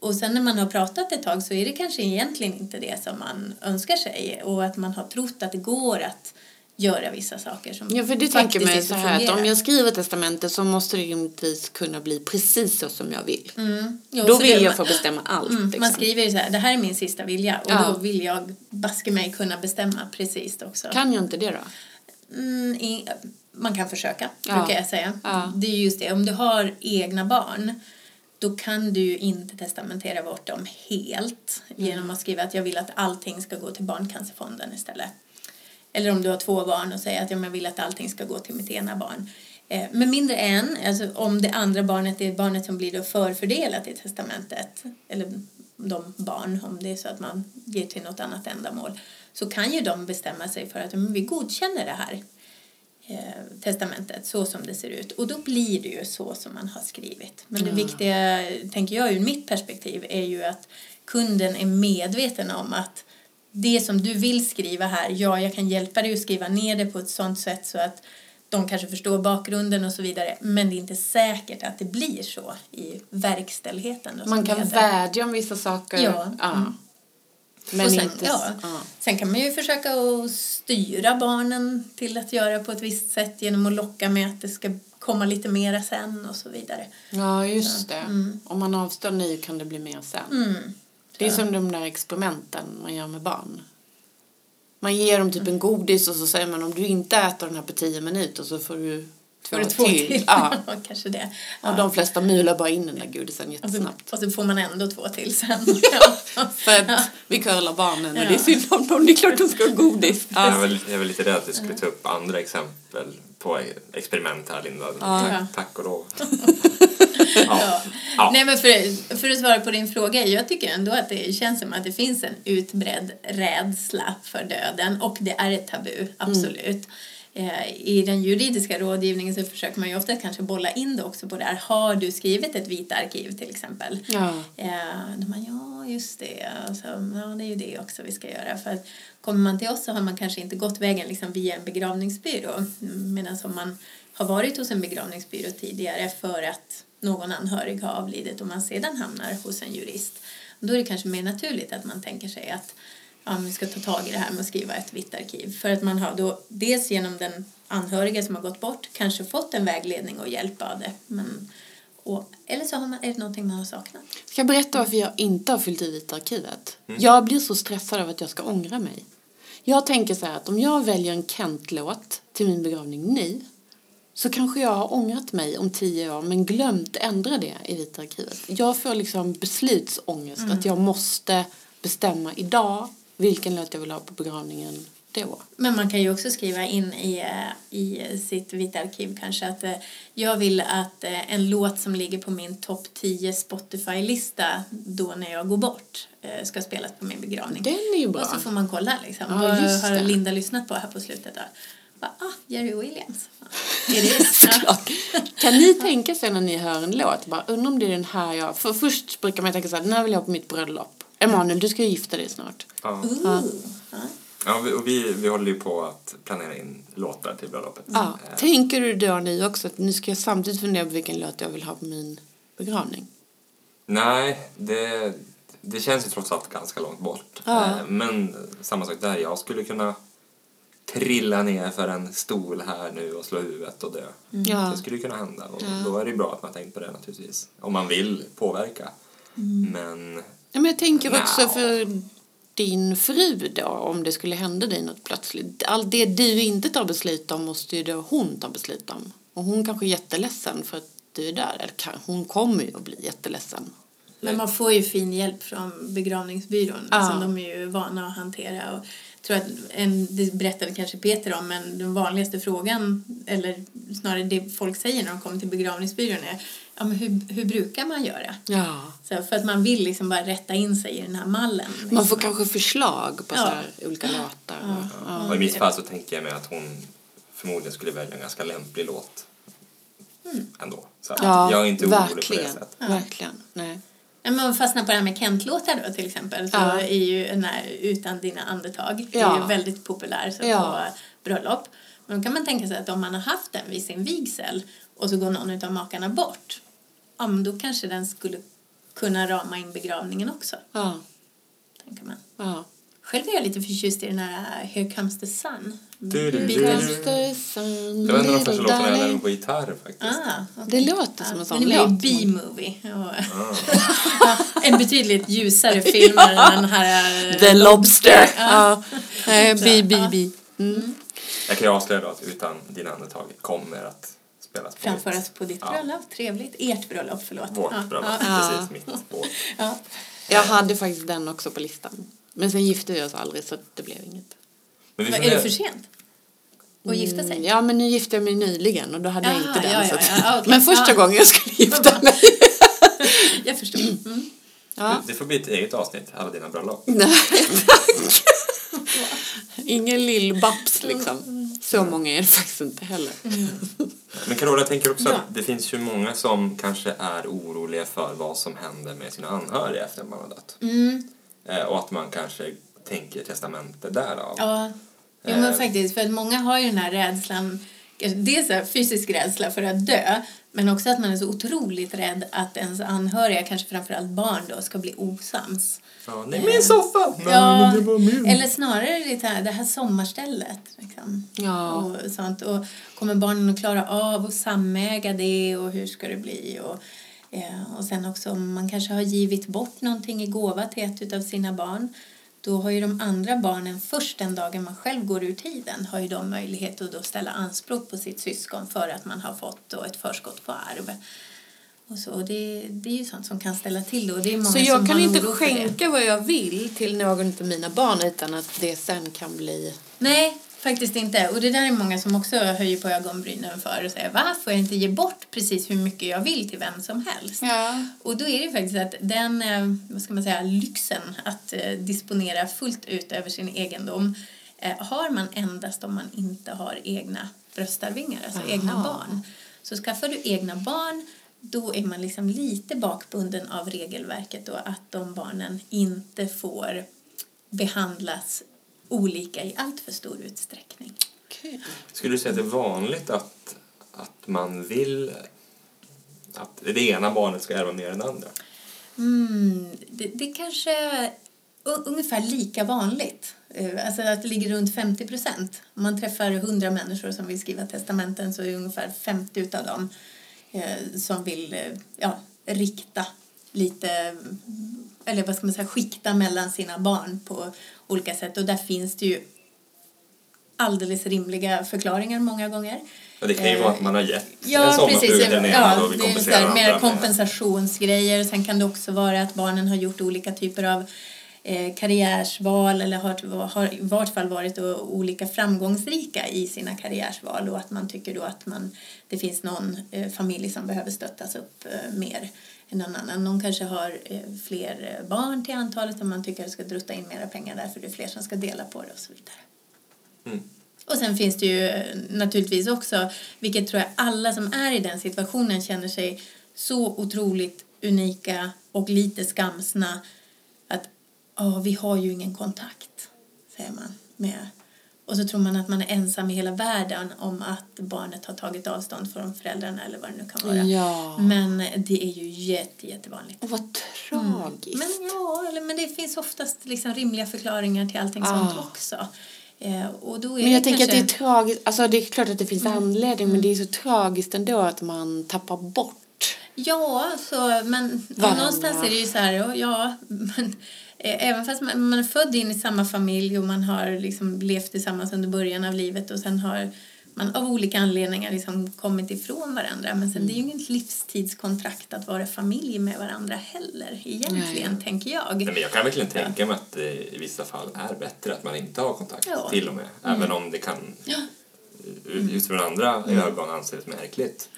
Och sen när man har pratat ett tag så är det kanske egentligen inte det som man önskar sig och att man har trott att det går att göra vissa saker som Ja, för det tänker inte så här att om jag skriver testamente så måste det rimligtvis kunna bli precis så som jag vill. Mm. Jo, Då vill det- jag få bestämma allt. Mm, liksom. Man skriver ju så här, det här är min sista vilja och Ja. då vill jag baske mig kunna bestämma precis också. Kan jag inte det då? Mm, i, man kan försöka, Ja. brukar jag säga. Ja. Det är just det, om du har egna barn då kan du ju inte testamentera bort dem helt genom att skriva att jag vill att allting ska gå till Barncancerfonden istället. Eller om du har två barn och säger att ja, men jag vill att allting ska gå till mitt ena barn. Eh, med mindre än, alltså om det andra barnet är barnet som blir då förfördelat i testamentet, eller de barn, om det är så att man ger till något annat ändamål, så kan ju de bestämma sig för att men vi godkänner det här eh, testamentet så som det ser ut. Och då blir det ju så som man har skrivit. Men det viktiga, tänker jag ur mitt perspektiv, är ju att kunden är medveten om att det som du vill skriva här, ja, jag kan hjälpa dig att skriva ner det på ett sånt sätt så att de kanske förstår bakgrunden och så vidare. Men det är inte säkert att det blir så i verkställigheten. och Man så kan vädja om vissa saker. Ja. Mm. Men sen, inte... ja. ja. Sen kan man ju försöka att styra barnen till att göra på ett visst sätt genom att locka med att det ska komma lite mera sen och så vidare. Ja, just det. Om man avstår nu kan det bli mer sen. Mm. Det är som de där experimenten man gör med barn. Man ger dem typ en godis och så säger man om du inte äter den här på tio minuter så får du två, Får du två till. till? Ja. Kanske det. Och de flesta mular bara in den där godisen och, så, jättesnabbt. och så får man ändå två till sen. Ja. För att vi curlar barnen och Ja. det är synd om dem. Det är klart de ska ha godis. Jag, är Ja. väl, jag är väl lite rädd att du skulle ta upp andra exempel på experiment här, Linda. Ja. Tack, tack och lov. Ja. ja. Nej, men för, för att svara på din fråga, jag tycker ändå att det känns som att det finns en utbredd rädsla för döden och det är ett tabu, absolut. Eh, I den juridiska rådgivningen så försöker man ju ofta kanske bolla in det också på det här. Har du skrivit ett vita arkiv till exempel? Ja. Eh, då man, ja, just det. Och så, ja, det är ju det också vi ska göra. För att kommer man till oss så har man kanske inte gått vägen liksom via en begravningsbyrå. Medan om man har varit hos en begravningsbyrå tidigare för att någon anhörig har avlidit och man sedan hamnar hos en jurist. Då är det kanske mer naturligt att man tänker sig att ja, vi ska ta tag i det här med att skriva ett vitt arkiv. För att man har då dels genom den anhöriga som har gått bort kanske fått en vägledning och hjälp av det. Men, och, eller så har man, är det någonting man har saknat. Ska jag berätta varför jag inte har fyllt i vita arkivet? Jag blir så stressad av att jag ska ångra mig. Jag tänker så här att om jag väljer en Kent-låt till min begravning nu så kanske jag har ångrat mig om tio år men glömt ändra det i vita arkivet. Jag får liksom beslutsångest att jag måste bestämma idag vilken låt jag vill ha på begravningen då. Men man kan ju också skriva in i, eh, i sitt vita arkiv kanske att eh, jag vill att eh, en låt som ligger på min topp 10 Spotify-lista då när jag går bort ska spelas på min begravning. Den är ju bra. Och så får man kolla liksom. Ja, Vad har. Linda lyssnat på här på slutet? Då? Bara, ah, Jerry Williams. Är det? Kan ni tänka sig när ni hör en låt, bara undrar om det är den här jag... För först brukar man tänka så här, den här vill jag ha på mitt bröllop. Emanuel, du ska ju gifta dig snart. Ja. Ja. Ja, vi, och vi, vi håller ju på att planera in låtar till bröllopet. Ja. Eh, Tänker du då nu också att nu ska jag samtidigt fundera på vilken låt jag vill ha på min begravning? Nej, det, det känns ju trots allt ganska långt bort. Ja. Eh, Men samma sak där, jag skulle kunna trilla ner för en stol här nu och slå huvudet och dö. Ja. Det skulle kunna hända och då är det bra att man tänkt på det naturligtvis. Om man vill påverka. Men Ja, men jag tänker Nja. också för din fru då, om det skulle hända dig något plötsligt. Allt det du inte tar beslut om måste ju då hon ta beslut om. Och hon kanske är jätteledsen för att du är där. Eller kan, hon kommer ju att bli jätteledsen. Men man får ju fin hjälp från begravningsbyrån Ja. som de är ju vana att hantera. Och tror att en, det berättade kanske Peter om, men den vanligaste frågan, eller snarare det folk säger när de kommer till begravningsbyrån är ja, men hur, hur brukar man göra? Ja. Så för att man vill liksom bara rätta in sig i den här mallen. Liksom. Man får kanske förslag på Ja. så här olika låtar. och- Ja. och i mitt fall så tänker jag mig att hon förmodligen skulle välja en ganska lämplig låt ändå. Så Ja, jag är inte orolig på det verkligen. sättet. Verkligen. Nej. Ja, men om vi fastnar på det här med Kent-låtar då till exempel så Ja. är ju den här Utan dina andetag det är Ja. ju väldigt populär så Ja. på bröllop. Men då kan man tänka sig att om man har haft den vid sin vigsel och så går någon av makarna bort ja, men då kanske den skulle kunna rama in begravningen också, Ja. tänker man. ja. Själv är jag lite förtjust i den här Here comes the sun. Det var en av de första låtarna jag lärde mig på gitarr faktiskt. Ah, Det okej. låter som en sån Den är med låt. i B-movie. Ah. En betydligt ljusare film än den här... eh, The Lobster. Ja. Bi, ja. bi. Mm. Jag kan ju avslöja då att Utan dina andetag kommer att spelas på Framföras mitt- på ditt Ja. bröllop. Trevligt. Ert bröllop, förlåt. Vårt Ja, bröllop, Ja, precis mitt vårt. ja. Jag hade faktiskt den också på listan. Men sen gifte vi oss aldrig så det blev inget. Men vi Är det för sent? Att gifta sig? Mm, Ja, men nu gifte jag mig nyligen och då hade jag Jaha, inte den. ja, ja, att- ja, okej. Men första Ja. gången jag skulle gifta mig. Jag förstår. Mm. Ja. Det får bli ett eget avsnitt, alla dina bröllop. Nej, tack. Ingen lill-babs liksom. Så många är det faktiskt inte heller. Men Carola, jag tänker också att det finns ju många som kanske är oroliga för vad som händer med sina anhöriga efter man har dött. Mm. Eh, och att man kanske tänker testamente därav. Ja, jo, men Eh. faktiskt. För att många har ju den här rädslan. Dels här fysisk rädsla för att dö. Men också att man är så otroligt rädd att ens anhöriga, kanske framförallt barn då, ska bli osams. Ja, nej, min soffa! Nej, Ja, men det var min. eller snarare lite här, det här sommarstället. Liksom. Ja. Och, sånt. och kommer barnen att klara av att samäga det och hur ska det bli? Och, eh, och sen också om man kanske har givit bort någonting i gåva till ett av sina barn. Då har ju de andra barnen först den dagen man själv går ur tiden har ju de möjlighet att då ställa anspråk på sitt syskon för att man har fått då ett förskott på arv. Och så, och det, det är ju sånt som kan ställa till det. Och det är många Så som jag har kan inte skänka vad jag vill till någon av mina barn utan att det sen kan bli... Nej, faktiskt inte. Och det där är många som också höjer på ögonbrynen för och säger va, får jag inte ge bort precis hur mycket jag vill till vem som helst? Ja. Och då är det faktiskt att den, eh, vad ska man säga, lyxen att eh, disponera fullt ut över sin egendom eh, har man endast om man inte har egna bröstarvingar, alltså Aha. egna barn. Så skaffar du egna barn då är man liksom lite bakbunden av regelverket och att de barnen inte får behandlas olika i allt för stor utsträckning. Okej. Skulle du säga att det är vanligt att, att man vill att det ena barnet ska ärva mer än det andra? Mm, det, det kanske ungefär lika vanligt. Eh, Alltså att det ligger runt 50 procent. Om man träffar 100 människor som vill skriva testamenten så är det ungefär 50 utav dem som vill eh, ja, rikta lite, eller vad ska man säga, skikta mellan sina barn på olika sätt. Och där finns det ju alldeles rimliga förklaringar många gånger. Ja, det kan ju Eh, vara att man har gett en Ja, sommarstuga precis. till den ena Ja, och vi det är så kompenserar här, mer kompensationsgrejer. Sen kan det också vara att barnen har gjort olika typer av eh, karriärsval eller har, har i vart fall varit olika framgångsrika i sina karriärsval och att man tycker då att man, det finns någon eh, familj som behöver stöttas upp eh, mer än någon annan. Någon kanske har eh, fler eh, barn till antalet och man tycker att det ska drutta in mera pengar där för det är fler som ska dela på det och så vidare. Mm. Och sen finns det ju eh, naturligtvis också, vilket tror jag alla som är i den situationen känner sig så otroligt unika och lite skamsna ja, vi har ju ingen kontakt, säger man. Med. Och så tror man att man är ensam i hela världen om att barnet har tagit avstånd från föräldrarna eller vad det nu kan vara. Ja. Men det är ju jätte, jättevanligt. Och vad tragiskt. Men ja, eller, men det finns oftast liksom rimliga förklaringar till allting Ah. sånt också. Eh, och då är Men jag det tänker kanske... att det är tragiskt. Alltså det är klart att det finns anledning men det är så tragiskt ändå att man tappar bort. Ja, så, men Varandra. någonstans är det ju så här, ja, men, även fast man, man är född in i samma familj och man har liksom levt tillsammans under början av livet och sen har man av olika anledningar liksom kommit ifrån varandra. Men sen det är ju inget livstidskontrakt att vara familj med varandra heller egentligen, Nej. tänker jag. Nej, men jag kan verkligen tänka mig att det i vissa fall är bättre att man inte har kontakt Ja. till och med. Även om det kan Ja. ut från andra ögon anses märkligt.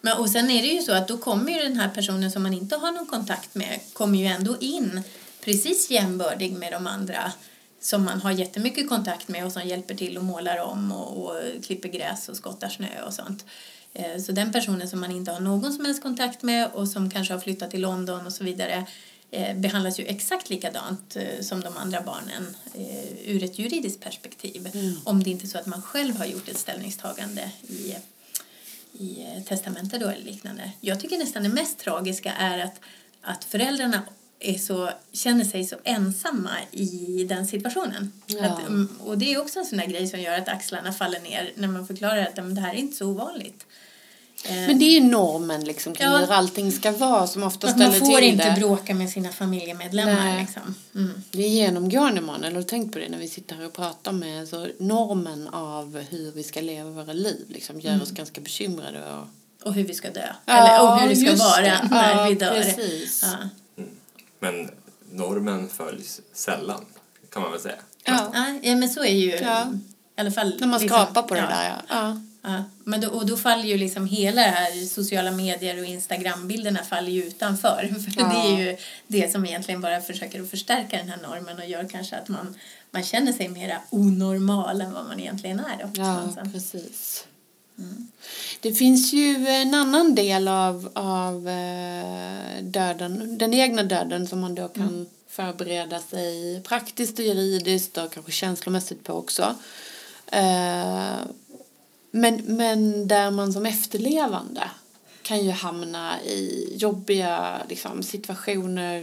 Men, och sen är det ju så att då kommer ju den här personen som man inte har någon kontakt med kommer ju ändå in precis jämbördig med de andra som man har jättemycket kontakt med och som hjälper till och målar om och, och klipper gräs och skottar snö och sånt. Eh, Så den personen som man inte har någon som helst kontakt med och som kanske har flyttat till London och så vidare eh, behandlas ju exakt likadant eh, som de andra barnen ur ett juridiskt perspektiv. Om det inte är så att man själv har gjort ett ställningstagande i, i testamente då eller liknande. Jag tycker nästan det mest tragiska är att, att föräldrarna är så, känner sig så ensamma i den situationen. Ja. Att, mm, och det är också en sån där grej som gör att axlarna faller ner när man förklarar att "Men det här är inte så ovanligt. Eh, Men det är ju normen liksom kring Ja. hur allting ska vara som ofta ställer man får till inte det. bråka med sina familjemedlemmar. Nej. Liksom. Mm. Det är genomgående man, eller har du tänkt på det när vi sitter här och pratar med så normen av hur vi ska leva våra liv liksom gör Mm. oss ganska bekymrade och Och hur vi ska dö. Ja, Eller och hur det ska vara det. när Ja, vi dör. precis. Ja. Men normen följs sällan, kan man väl säga. ja. Ja, ja, men så är ju Ja. i alla fall. när man liksom, på det ja. där ja. ja. Ja, men då, och då faller ju liksom hela det här sociala medier och Instagrambilderna faller ju utanför. För Ja. det är ju det som egentligen bara försöker att förstärka den här normen och gör kanske att man, man känner sig mera onormal än vad man egentligen är. Då, Ja, någonstans. Det finns ju en annan del av, av eh, döden, den egna döden som man då kan förbereda sig praktiskt och juridiskt och kanske känslomässigt på också. Eh, men, men där man som efterlevande kan ju hamna i jobbiga liksom, situationer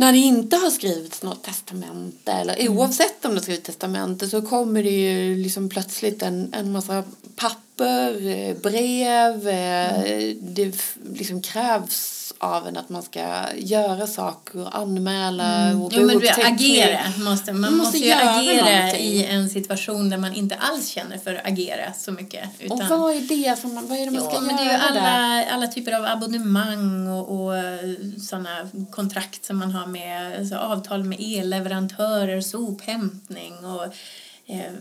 när det inte har skrivits något testamente eller oavsett om det har skrivits testamente så kommer det ju liksom plötsligt en, en massa papper, eh, brev, eh, det f- liksom krävs av en att man ska göra saker, anmäla och Jo, men du, agera måste man. Man måste måste agera någonting. i en situation där man inte alls känner för att agera så mycket. Och Utan, vad är det som man, vad är det man ska Ja, men göra det är ju alla, alla typer av abonnemang och, och sådana kontrakt som man har med alltså avtal med elleverantörer, sophämtning och eh,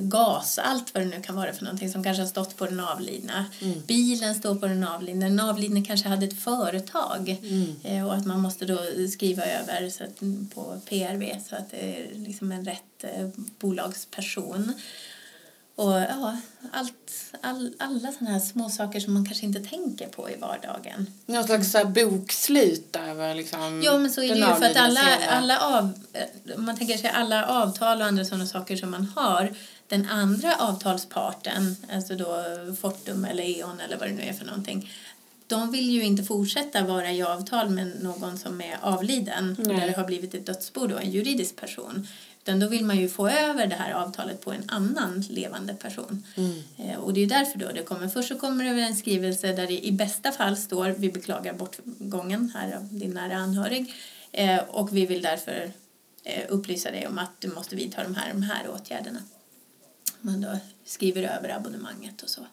gas, allt vad det nu kan vara för någonting som kanske har stått på den avlidna. Bilen står på den avlidna, den avlidne kanske hade ett företag eh, och att man måste då skriva över så att, på PRV så att det är liksom en rätt eh, bolagsperson. Och ja, allt, all, alla sådana här små saker som man kanske inte tänker på i vardagen. Någon slags så här bokslut över liksom Ja, men så är det ju för att alla, alla av, eh, man tänker sig alla avtal och andra sådana saker som man har, den andra avtalsparten, alltså då Fortum eller E.ON eller vad det nu är för någonting, de vill ju inte fortsätta vara i avtal med någon som är avliden Nej. det har blivit ett dödsbo då, en juridisk person. Utan då vill man ju få över det här avtalet på en annan levande person. Eh, Och det är därför då det kommer. Först så kommer det en skrivelse där det i bästa fall står vi beklagar bortgången här av din nära anhörig eh, och vi vill därför eh, upplysa dig om att du måste vidta de här, de här åtgärderna. Man då skriver över abonnemanget och så.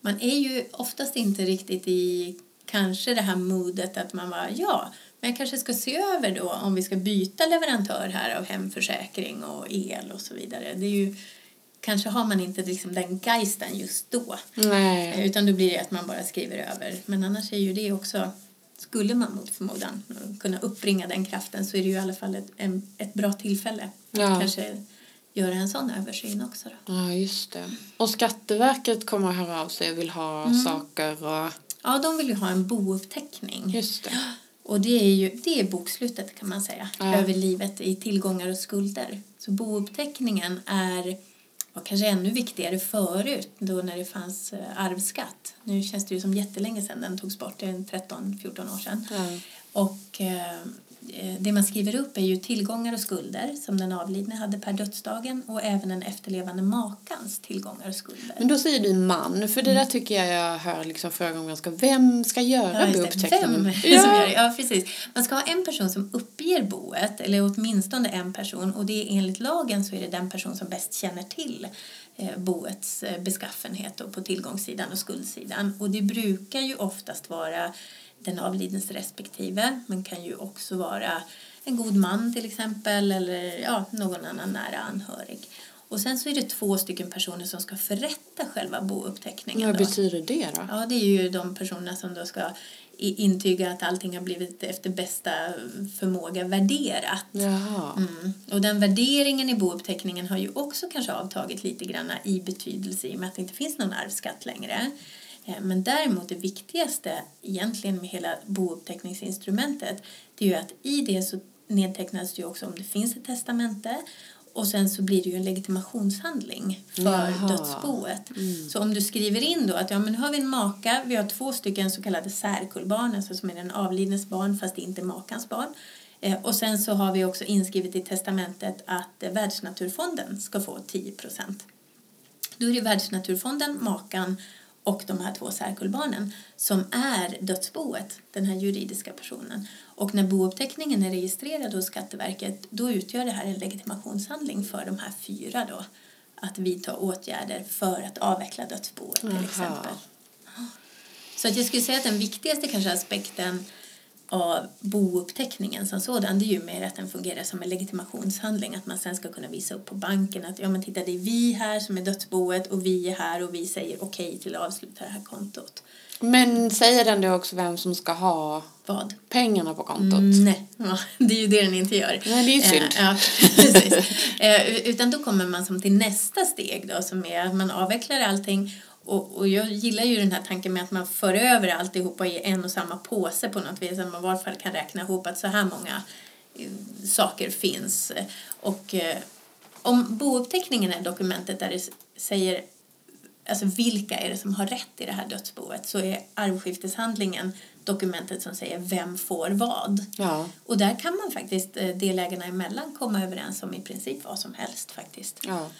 Man är ju oftast inte riktigt i kanske det här modet att man bara ja, men jag kanske ska se över då om vi ska byta leverantör här av hemförsäkring och el och så vidare. Det är ju kanske har man inte liksom den geisten just då. Nej. Utan då blir det att man bara skriver över. Men annars är ju det också, skulle man mot förmodan kunna uppbringa den kraften så är det ju i alla fall ett, en, ett bra tillfälle Ja. att kanske göra en sån översyn också. Då. Ja, just det. Och Skatteverket kommer att höra av sig och vill ha Mm. saker och... Ja, de vill ju ha en bouppteckning. Just det. Och det är ju det är bokslutet kan man säga, Ja. över livet i tillgångar och skulder. Så bouppteckningen är var kanske ännu viktigare förut då när det fanns eh, arvsskatt. Nu känns det ju som jättelänge sedan den togs bort, det är 13-14 år sedan. Ja. Och eh, det man skriver upp är ju tillgångar och skulder som den avlidne hade per dödsdagen och även den efterlevande makans tillgångar och skulder. Men då säger du man, för det där tycker jag jag hör liksom förra gången ganska. Vem ska göra Mm. Ja, bouppteckningen? Vem som gör det? Ja, precis. Man ska ha en person som uppger boet, eller åtminstone en person. Och det är enligt lagen så är det den person som bäst känner till eh, boets eh, beskaffenhet och på tillgångssidan och skuldsidan. Och det brukar ju oftast vara den avlidnes respektive, men kan ju också vara en god man till exempel eller ja, någon annan nära anhörig. Och sen så är det två stycken personer som ska förrätta själva bouppteckningen. Vad då. betyder det då? Ja, det är ju de personerna som då ska intyga att allting har blivit efter bästa förmåga värderat. Mm. Och den värderingen i bouppteckningen har ju också kanske avtagit lite grann i betydelse i och med att det inte finns någon arvsskatt längre. Eh, Men däremot det viktigaste egentligen med hela bouppteckningsinstrumentet det är ju att i det så nedtecknas det ju också om det finns ett testamente och sen så blir det ju en legitimationshandling för Jaha. dödsboet. Så om du skriver in då att ja, men nu har vi en maka, vi har två stycken så kallade särkullbarn, alltså som är den avlidnes barn fast inte makans barn. Eh, och sen så har vi också inskrivet i testamentet att eh, Världsnaturfonden ska få 10 procent. Då är det Världsnaturfonden, makan och de här två särkullbarnen som är dödsboet, den här juridiska personen. Och när bouppteckningen är registrerad hos Skatteverket då utgör det här en legitimationshandling för de här fyra då att vidta åtgärder för att avveckla dödsboet till Jaha. exempel. Så att jag skulle säga att den viktigaste kanske aspekten av bouppteckningen som sådan det är ju mer att den fungerar som en legitimationshandling att man sen ska kunna visa upp på banken att ja men titta det är vi här som är dödsboet och vi är här och vi säger okej till att avsluta det här kontot. Men säger den då också vem som ska ha Vad? pengarna på kontot? Nej, ja, det är ju det den inte gör. Nej, det är ju synd. Eh, ja, precis. Eh, utan då kommer man som till nästa steg då som är att man avvecklar allting och, och jag gillar ju den här tanken med att man för över alltihopa i en och samma påse på något vis. Att man i varje fall kan räkna ihop att så här många eh, saker finns. Och eh, om bouppteckningen är dokumentet där det säger alltså vilka är det som har rätt i det här dödsboet så är arvskifteshandlingen dokumentet som säger vem får vad. Ja. Och där kan man faktiskt eh, delägarna emellan komma överens om i princip vad som helst faktiskt. ja.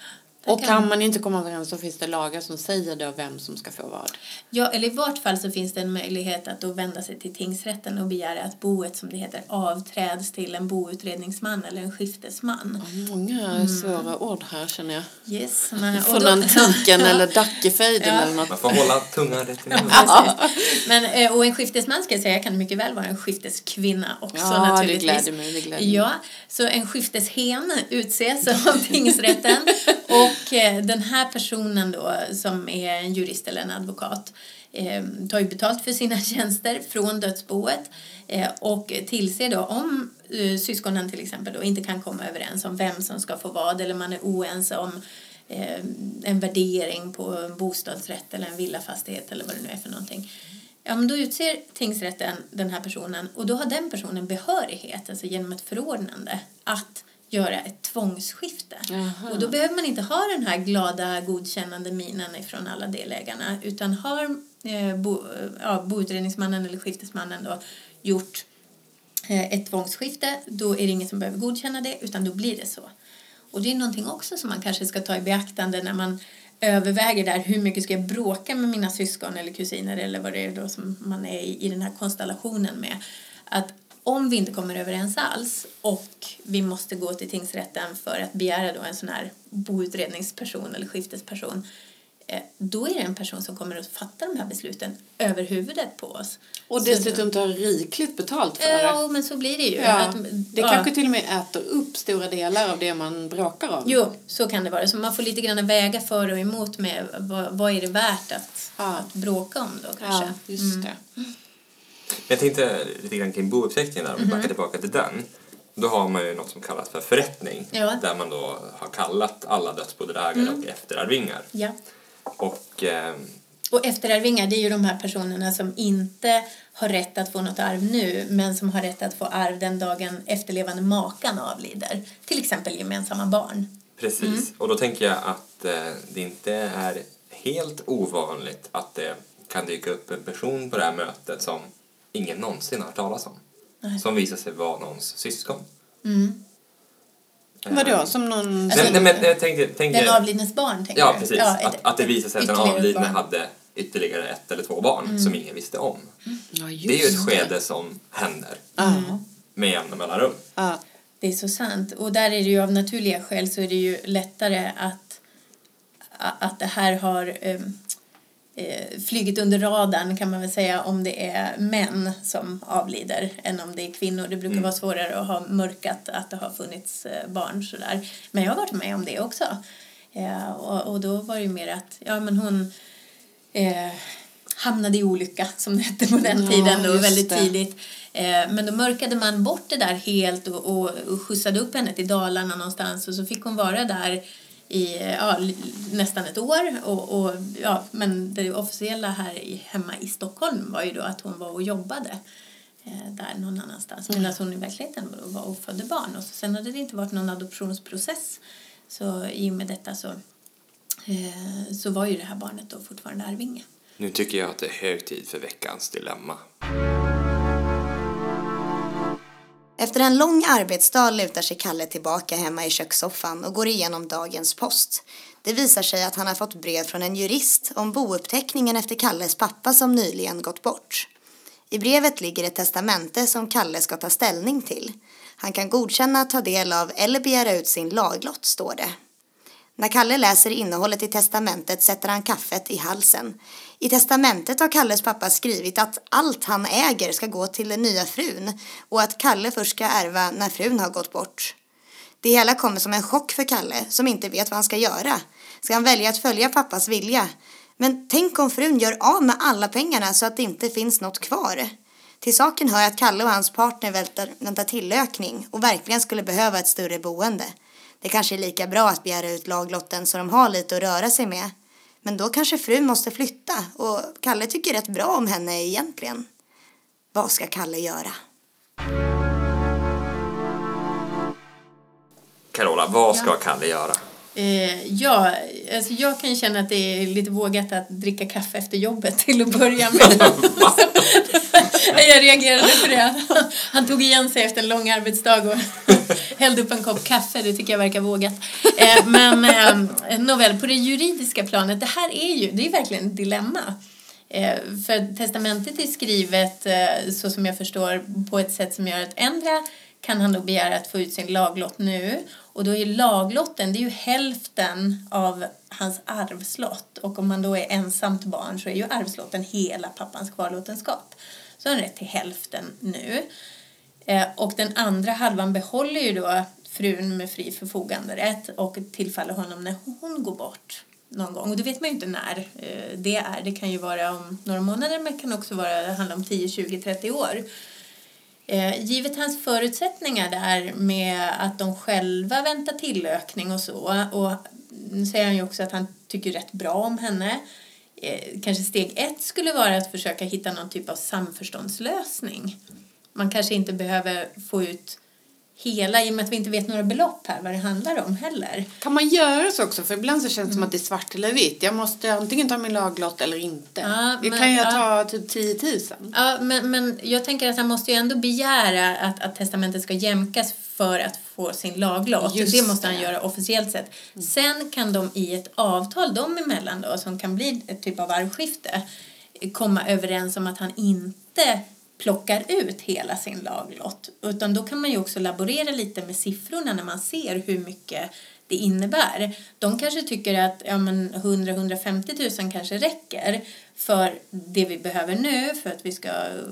Och kan man inte komma överens så finns det lagar som säger då vem som ska få vad. Ja, eller i vart fall så finns det en möjlighet att då vända sig till tingsrätten och begära att boet, som det heter, avträds till en boutredningsman eller en skiftesman. Många svåra ord här känner jag. Yes. men- och Från då- antiken Ja. eller Dackefejden Ja. eller något. Man får hålla tungan rätt i munnen. Precis. Men, eh, och en skiftesman ska jag säga kan mycket väl vara en skifteskvinna också Ja, det naturligtvis. gläder mig, det gläder mig. Ja, så en skifteshen utses av tingsrätten och och eh, den här personen då som är en jurist eller en advokat eh, tar ju betalt för sina tjänster från dödsboet eh, och tillser då om eh, syskonen till exempel då inte kan komma överens om vem som ska få vad eller man är oense om eh, en värdering på en bostadsrätt eller en villafastighet eller vad det nu är för någonting. Ja, men då utser tingsrätten den här personen och då har den personen behörighet, alltså genom ett förordnande, att göra ett tvångsskifte. Jaha. Och då behöver man inte ha den här glada godkännande minen ifrån alla delägarna utan har eh, bo, ja, boutredningsmannen eller skiftesmannen då gjort eh, ett tvångsskifte, då är det ingen som behöver godkänna det utan då blir det så. Och det är någonting också som man kanske ska ta i beaktande när man överväger där hur mycket ska jag bråka med mina syskon eller kusiner eller vad det är då som man är i, i den här konstellationen med. Att om vi inte kommer överens alls och vi måste gå till tingsrätten för att begära då en sån här boutredningsperson eller skiftesperson eh, då är det en person som kommer att fatta de här besluten över huvudet på oss. Och dessutom tar rikligt betalt för det. Ja, men så blir det ju. Ja, Att, det ja. kanske till och med äter upp stora delar av det man bråkar om. Jo, så kan det vara. Så man får lite grann väga för och emot med vad, vad är det värt att, Ja. att bråka om då kanske. Ja, just det. Jag tänkte lite grann kring bouppteckningen där, om vi backar tillbaka till den. Då har man ju något som kallas för förrättning. Ja. Där man då har kallat alla dödsbodelägare och efterarvingar. Ja. Och eh, Och efterarvingar, det är ju de här personerna som inte har rätt att få något arv nu men som har rätt att få arv den dagen efterlevande makan avlider. Till exempel gemensamma barn. precis. Och då tänker jag att eh, det inte är helt ovanligt att det kan dyka upp en person på det här mötet som ingen någonsin har hört talas om. Nej. Som visar sig vara någons syskon. Mm. Eh, Vadå, som någon... Nej, nej, men jag tänkte, tänkte, Den avlidnes barn, tänker Ja, precis. Ja, ett- att, att det visar sig att den avlidne barn. Mm. hade ytterligare ett eller två barn som ingen visste om. Ja, just Det är ju ett skede som händer Ja. med jämna mellanrum. Ja. Det är så sant. Och där är det ju av naturliga skäl så är det ju lättare att, att det här har eh, eh, flugit under radarn kan man väl säga om det är män som avlider än om det är kvinnor. Det brukar vara svårare att ha mörkat att det har funnits eh, barn sådär. Men jag har varit med om det också. Eh, och, och då var det ju mer att ja, men hon eh, hamnade i olycka som det hette på den Ja, tiden då, väldigt det. tidigt. Eh, men då mörkade man bort det där helt och, och, och skjutsade upp henne till Dalarna någonstans och så fick hon vara där i ja, nästan ett år. Och, och, ja, men det officiella här i, hemma i Stockholm var ju då att hon var och jobbade eh, där någon annanstans. Medan hon i verkligheten var- var och födde barn. Och så, sen hade det inte varit någon adoptionsprocess. Så i och med detta så, eh, så var ju det här barnet då fortfarande arvinge. Nu tycker jag att det är hög tid för veckans dilemma. Efter en lång arbetsdag lutar sig Kalle tillbaka hemma i kökssoffan och går igenom dagens post. Det visar sig att han har fått brev från en jurist om bouppteckningen efter Kalles pappa som nyligen gått bort. I brevet ligger ett testamente som Kalle ska ta ställning till. Han kan godkänna, ta del av eller begära ut sin laglott, står det. När Kalle läser innehållet i testamentet sätter han kaffet i halsen. I testamentet har Kalles pappa skrivit att allt han äger ska gå till den nya frun och att Kalle först ska ärva när frun har gått bort. Det hela kommer som en chock för Kalle som inte vet vad han ska göra. Ska han välja att följa pappas vilja? Men tänk om frun gör av med alla pengarna så att det inte finns något kvar. Till saken hör att Kalle och hans partner väntar, väntar tillökning och verkligen skulle behöva ett större boende. Det kanske är lika bra att begära ut laglotten så de har lite att röra sig med. Men då kanske frun måste flytta och Kalle tycker rätt bra om henne egentligen. Vad ska Kalle göra? Carola, vad ska Kalle göra? Eh, ja, alltså jag kan känna att det är lite vågat att dricka kaffe efter jobbet till att börja med. jag reagerade på det. Han tog igen sig efter en lång arbetsdag och hällde upp en kopp kaffe. Det tycker jag verkar vågat. Eh, men eh, nåväl, på det juridiska planet, det här är ju, det är verkligen ett dilemma. Eh, för testamentet är skrivet, så som jag förstår, på ett sätt som gör att ändra kan han då begära att få ut sin laglott nu. Och då är laglotten, det är ju hälften av hans arvslott. Och om man då är ensamt barn så är ju arvslotten hela pappans kvarlåtenskap. Så han har rätt till hälften nu. Eh, och den andra halvan behåller ju då frun med fri förfoganderätt och tillfaller honom när hon går bort någon gång. Och det vet man ju inte när eh, det är. Det kan ju vara om några månader men det kan också vara, handla om 10, 20, 30 år. Eh, givet hans förutsättningar där med att de själva väntar tillökning och så och nu säger han ju också att han tycker rätt bra om henne. Eh, kanske steg ett skulle vara att försöka hitta någon typ av samförståndslösning. Man kanske inte behöver få ut hela, i och med att vi inte vet några belopp här vad det handlar om heller. Kan man göra så också? För ibland så känns det som att det är svart eller vitt. Jag måste antingen ta min laglott eller inte. Ja, men- kan jag ja. ta typ 10 000. Ja, men, men jag tänker att han måste ju ändå begära att, att testamentet ska jämkas för att få sin laglott. Just det måste han det. göra officiellt sett. Sen kan de i ett avtal dem emellan då, som kan bli ett typ av arvskifte, komma överens om att han inte plockar ut hela sin laglott. Utan då kan man ju också laborera lite med siffrorna när man ser hur mycket det innebär. De kanske tycker att ja, men 100-150 000 kanske räcker för det vi behöver nu för att vi ska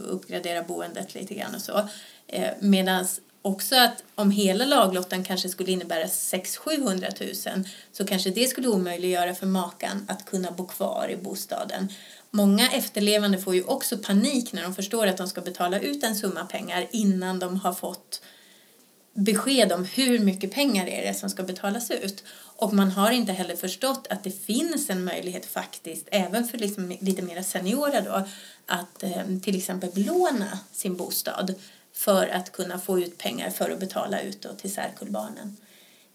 uppgradera boendet lite grann och så. Eh, Medan också att om hela laglotten kanske skulle innebära 600-700 000 så kanske det skulle omöjliggöra för makan att kunna bo kvar i bostaden. Många efterlevande får ju också panik när de förstår att de ska betala ut en summa pengar innan de har fått besked om hur mycket pengar är det som ska betalas ut. Och man har inte heller förstått att det finns en möjlighet faktiskt, även för liksom lite mer seniora då, att eh, till exempel belåna sin bostad för att kunna få ut pengar för att betala ut då till särkullbarnen.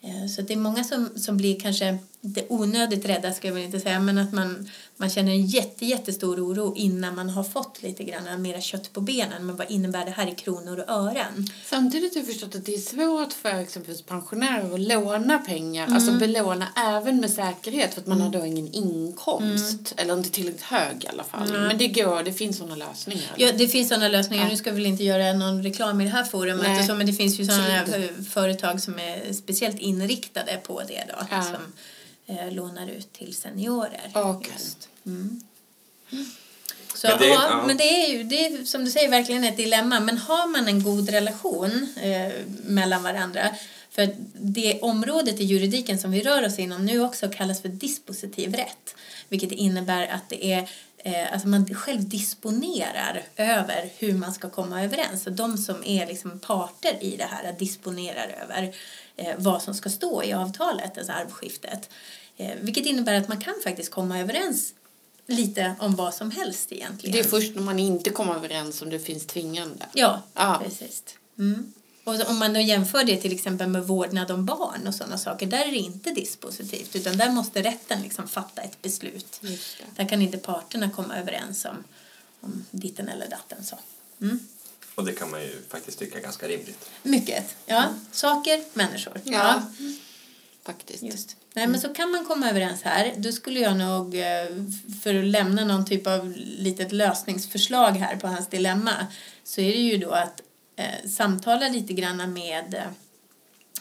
Eh, så det är många som, som blir kanske inte onödigt rädda ska jag väl inte säga men att man, man känner en jätte, jättestor oro innan man har fått lite grann mera kött på benen. Men vad innebär det här i kronor och ören? Samtidigt har jag förstått att det är svårt för exempelvis pensionärer att låna pengar, alltså belåna även med säkerhet för att man har då ingen inkomst. Eller inte tillräckligt hög i alla fall. Men det går, det finns sådana lösningar. Ja, det finns sådana lösningar. Nu ska vi väl inte göra någon reklam i det här forumet Nej. och så, men det finns ju sådana företag som är speciellt inriktade på det då. Ja. Som eh, lånar ut till seniorer. Okej. Just. Mm. Så, Men det- ja, ja. men det är ju det är, som du säger verkligen ett dilemma. Men har man en god relation eh, mellan varandra För det området i juridiken som vi rör oss inom nu också kallas för dispositiv rätt. Vilket innebär att det är eh, alltså man själv disponerar över hur man ska komma överens. Så de som är liksom parter i det här disponerar över eh, vad som ska stå i avtalet, alltså arvskiftet. Eh, vilket innebär att man kan faktiskt komma överens lite om vad som helst egentligen. Det är först när man inte kommer överens om det finns tvingande. Ja, Ja. precis. Mm. Och om man då jämför det till exempel med vårdnad om barn och sådana saker, där är det inte dispositivt utan där måste rätten liksom fatta ett beslut. Just det. Där kan inte parterna komma överens om, om ditten eller datten. Så. Mm. Och det kan man ju faktiskt tycka är ganska rimligt. Mycket. Ja, saker, människor. Ja. Faktiskt. Just. Nej, men så kan man komma överens här. Då skulle jag nog, eh, för att lämna någon typ av litet lösningsförslag här på hans dilemma, så är det ju då att eh, samtala lite grann med,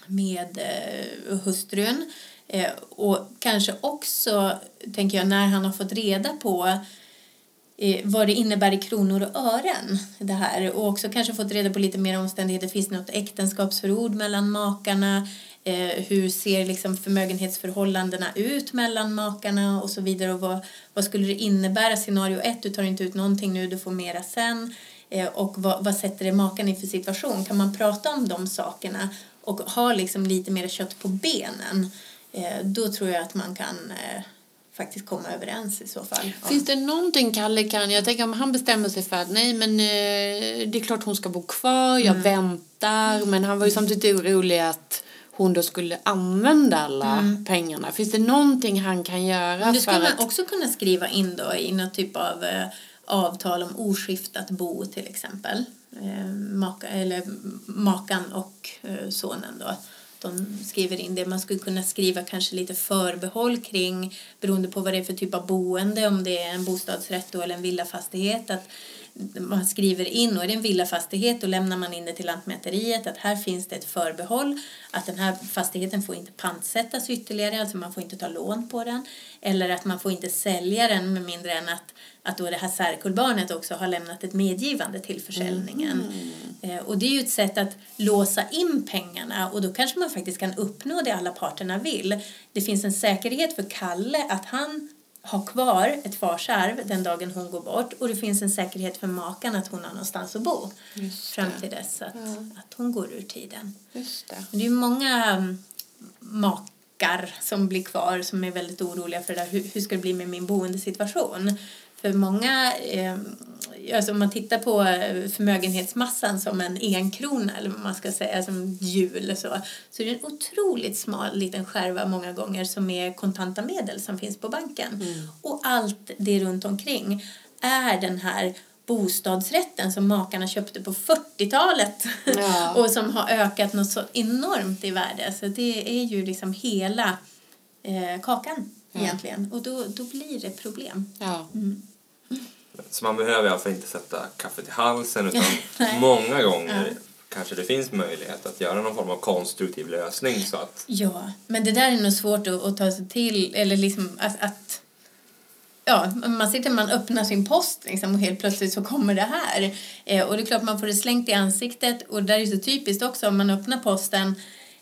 med eh, hustrun. Eh, och kanske också, tänker jag, när han har fått reda på eh, vad det innebär i kronor och ören det här. Och också kanske fått reda på lite mer omständigheter. Finns det något äktenskapsförord mellan makarna? Eh, hur ser liksom förmögenhetsförhållandena ut mellan makarna och så vidare? Och vad, vad skulle det innebära? Scenario ett, du tar inte ut någonting nu, du får mera sen. eh, och vad, vad sätter det makarna i för situation? Kan man prata om de sakerna och ha liksom lite mer kött på benen eh, då tror jag att man kan eh, faktiskt komma överens i så fall. Finns det någonting Kalle kan, jag tänker om han bestämmer sig för att nej men eh, det är klart hon ska bo kvar, jag väntar, men han var ju samtidigt orolig att hon då skulle använda alla pengarna. Finns det någonting han kan göra det skulle man att... också kunna skriva in då i någon typ av eh, avtal om oskiftat bo till exempel. Eh, maka, eller makan och eh, sonen då. De skriver in det. Man skulle kunna skriva kanske lite förbehåll kring beroende på vad det är för typ av boende, om det är en bostadsrätt då eller en villafastighet. Att man skriver in och är det en villafastighet då lämnar man in det till Lantmäteriet att här finns det ett förbehåll att den här fastigheten får inte pantsättas ytterligare, alltså man får inte ta lån på den eller att man får inte sälja den med mindre än att, att då det här särkullbarnet också har lämnat ett medgivande till försäljningen. Eh, och det är ju ett sätt att låsa in pengarna och då kanske man faktiskt kan uppnå det alla parterna vill. Det finns en säkerhet för Kalle att han har kvar ett farsarv den dagen hon går bort och det finns en säkerhet för makan att hon har någonstans att bo fram till dess att, att hon går ur tiden. Just det. Det är många mm, makar som blir kvar som är väldigt oroliga för det där. Hur, hur ska det bli med min boendesituation? För många, eh, alltså om man tittar på förmögenhetsmassan som en enkrona eller vad man ska säga, som hjul så, så är det en otroligt smal liten skärva många gånger som är kontanta medel som finns på banken. Och allt det runt omkring är den här bostadsrätten som makarna köpte på 40-talet Ja. och som har ökat något så enormt i värde. Så det är ju liksom hela eh, kakan egentligen. Och då, då blir det problem. Ja. Så man behöver alltså inte sätta kaffet i halsen utan många gånger kanske det finns möjlighet att göra någon form av konstruktiv lösning så att Ja, men det där är nog svårt att, att ta sig till. Eller liksom att, att Ja, man sitter man öppnar sin post liksom, och helt plötsligt så kommer det här. Eh, och det är klart man får det slängt i ansiktet och det där är så typiskt också om man öppnar posten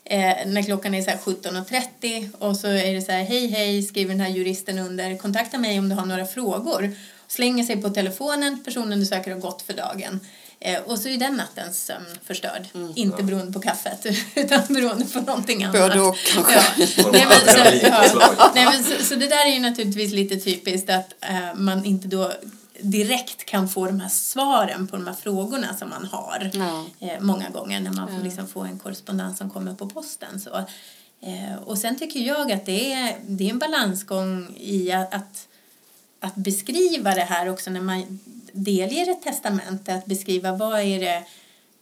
eh, när klockan är så här 17.30 och så är det så här hej hej skriver den här juristen under kontakta mig om du har några frågor. Slänger sig på telefonen, personen du söker har gått för dagen. Eh, och så är den nattens sömn förstörd. Inte beroende på kaffet utan beroende på någonting annat. Både och kanske. Ja. Får de Nej, men, så, adrenalinpåslag. ja. Nej, men, så, så det där är ju naturligtvis lite typiskt att eh, man inte då direkt kan få de här svaren på de här frågorna som man har Ja. eh, många gånger när man får liksom få en korrespondens som kommer på posten. Så. Eh, och sen tycker jag att det är, det är en balansgång i att, att, att beskriva det här också när man delger ett testamente, att beskriva vad är det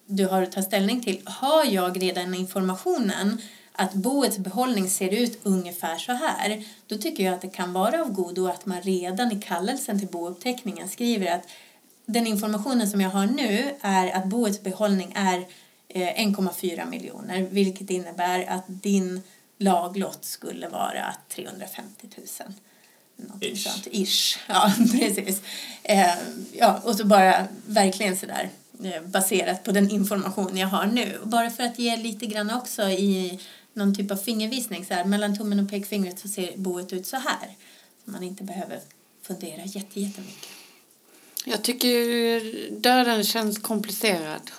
du har att ta ställning till. Har jag redan informationen att boets behållning ser ut ungefär så här, då tycker jag att det kan vara av godo att man redan i kallelsen till bouppteckningen skriver att den informationen som jag har nu är att boets behållning är eh, 1,4 miljoner, vilket innebär att din laglott skulle vara 350 000. Någonting Ish. sånt. Ish. Ja, precis. Eh, ja, och så bara verkligen sådär eh, baserat på den information jag har nu. Och bara för att ge lite grann också i någon typ av fingervisning så här, mellan tummen och pekfingret så ser boet ut så här. Så man inte behöver fundera jätte, jättemycket. Jag tycker döden känns komplicerad.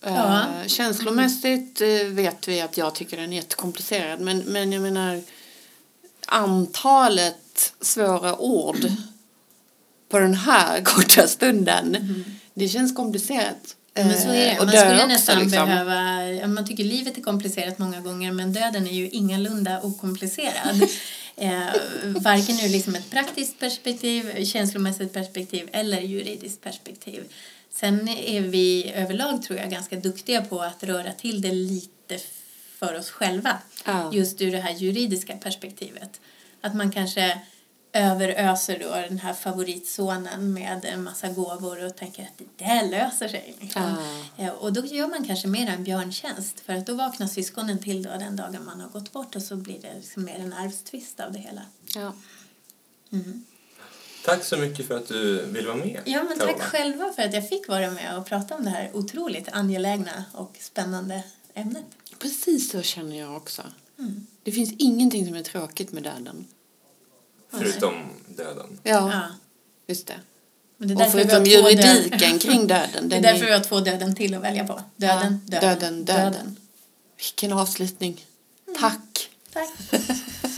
Ja. Eh, känslomässigt eh, vet vi att jag tycker den är jättekomplicerad. Men, men jag menar antalet svåra ord på den här korta stunden. Det känns komplicerat. Men så är det. Eh, och Man skulle också, nästan liksom. behöva... Man tycker livet är komplicerat många gånger men döden är ju ingalunda okomplicerad. eh, varken ur liksom ett praktiskt perspektiv, känslomässigt perspektiv eller juridiskt perspektiv. Sen är vi överlag tror jag ganska duktiga på att röra till det lite för oss själva. Ja. Just ur det här juridiska perspektivet. Att man kanske överöser då den här favoritsonen med en massa gåvor och tänker att det där löser sig. Liksom. Eh, Och då gör man kanske mer en björntjänst för att då vaknar syskonen till då den dagen man har gått bort och så blir det liksom mer en arvstvist av det hela. Ja. Tack så mycket för att du vill vara med. Ja, men tack själva för att jag fick vara med och prata om det här otroligt angelägna och spännande ämnet. Precis så känner jag också. Det finns ingenting som är tråkigt med döden. Förutom döden. Ja, Ja. just det. Men det är Och förutom juridiken kring döden. Det är därför vi har två döden till att välja på. Döden, Ja, döden, döden, döden. Vilken avslutning. Tack. Tack.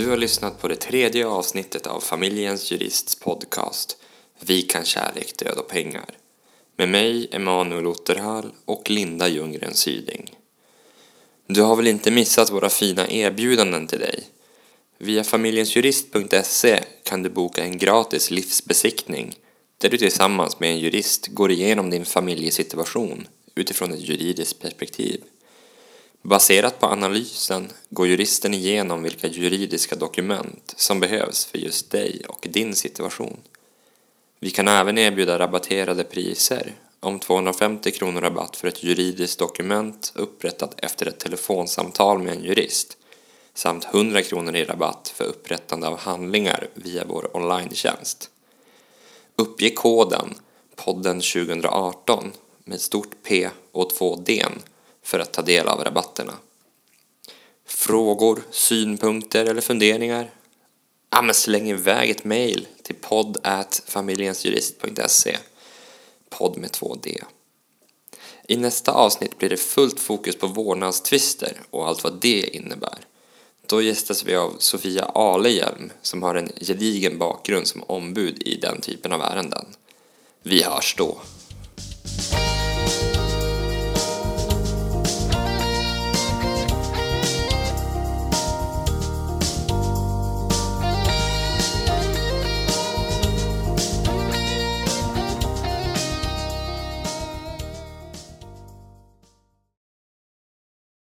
Du har lyssnat på det tredje avsnittet av Familjens Jurists podcast Vi kan kärlek, död och pengar med mig, Emanuel Otterhall och Linda Ljunggren Syding. Du har väl inte missat våra fina erbjudanden till dig? Via familjensjurist.se kan du boka en gratis livsbesiktning där du tillsammans med en jurist går igenom din familjesituation utifrån ett juridiskt perspektiv. Baserat på analysen går juristen igenom vilka juridiska dokument som behövs för just dig och din situation. Vi kan även erbjuda rabatterade priser om 250 kronor rabatt för ett juridiskt dokument upprättat efter ett telefonsamtal med en jurist samt 100 kronor i rabatt för upprättande av handlingar via vår online-tjänst. Uppge koden podden 2018 med stort P och två D för att ta del av rabatterna. Frågor, synpunkter eller funderingar? Ja, men släng iväg ett mejl till podd familjensjurist.se podd med två D. I nästa avsnitt blir det fullt fokus på vårdnadstvister och allt vad det innebär. Då gästas vi av Sofia Alehjelm som har en gedigen bakgrund som ombud i den typen av ärenden. Vi hörs då!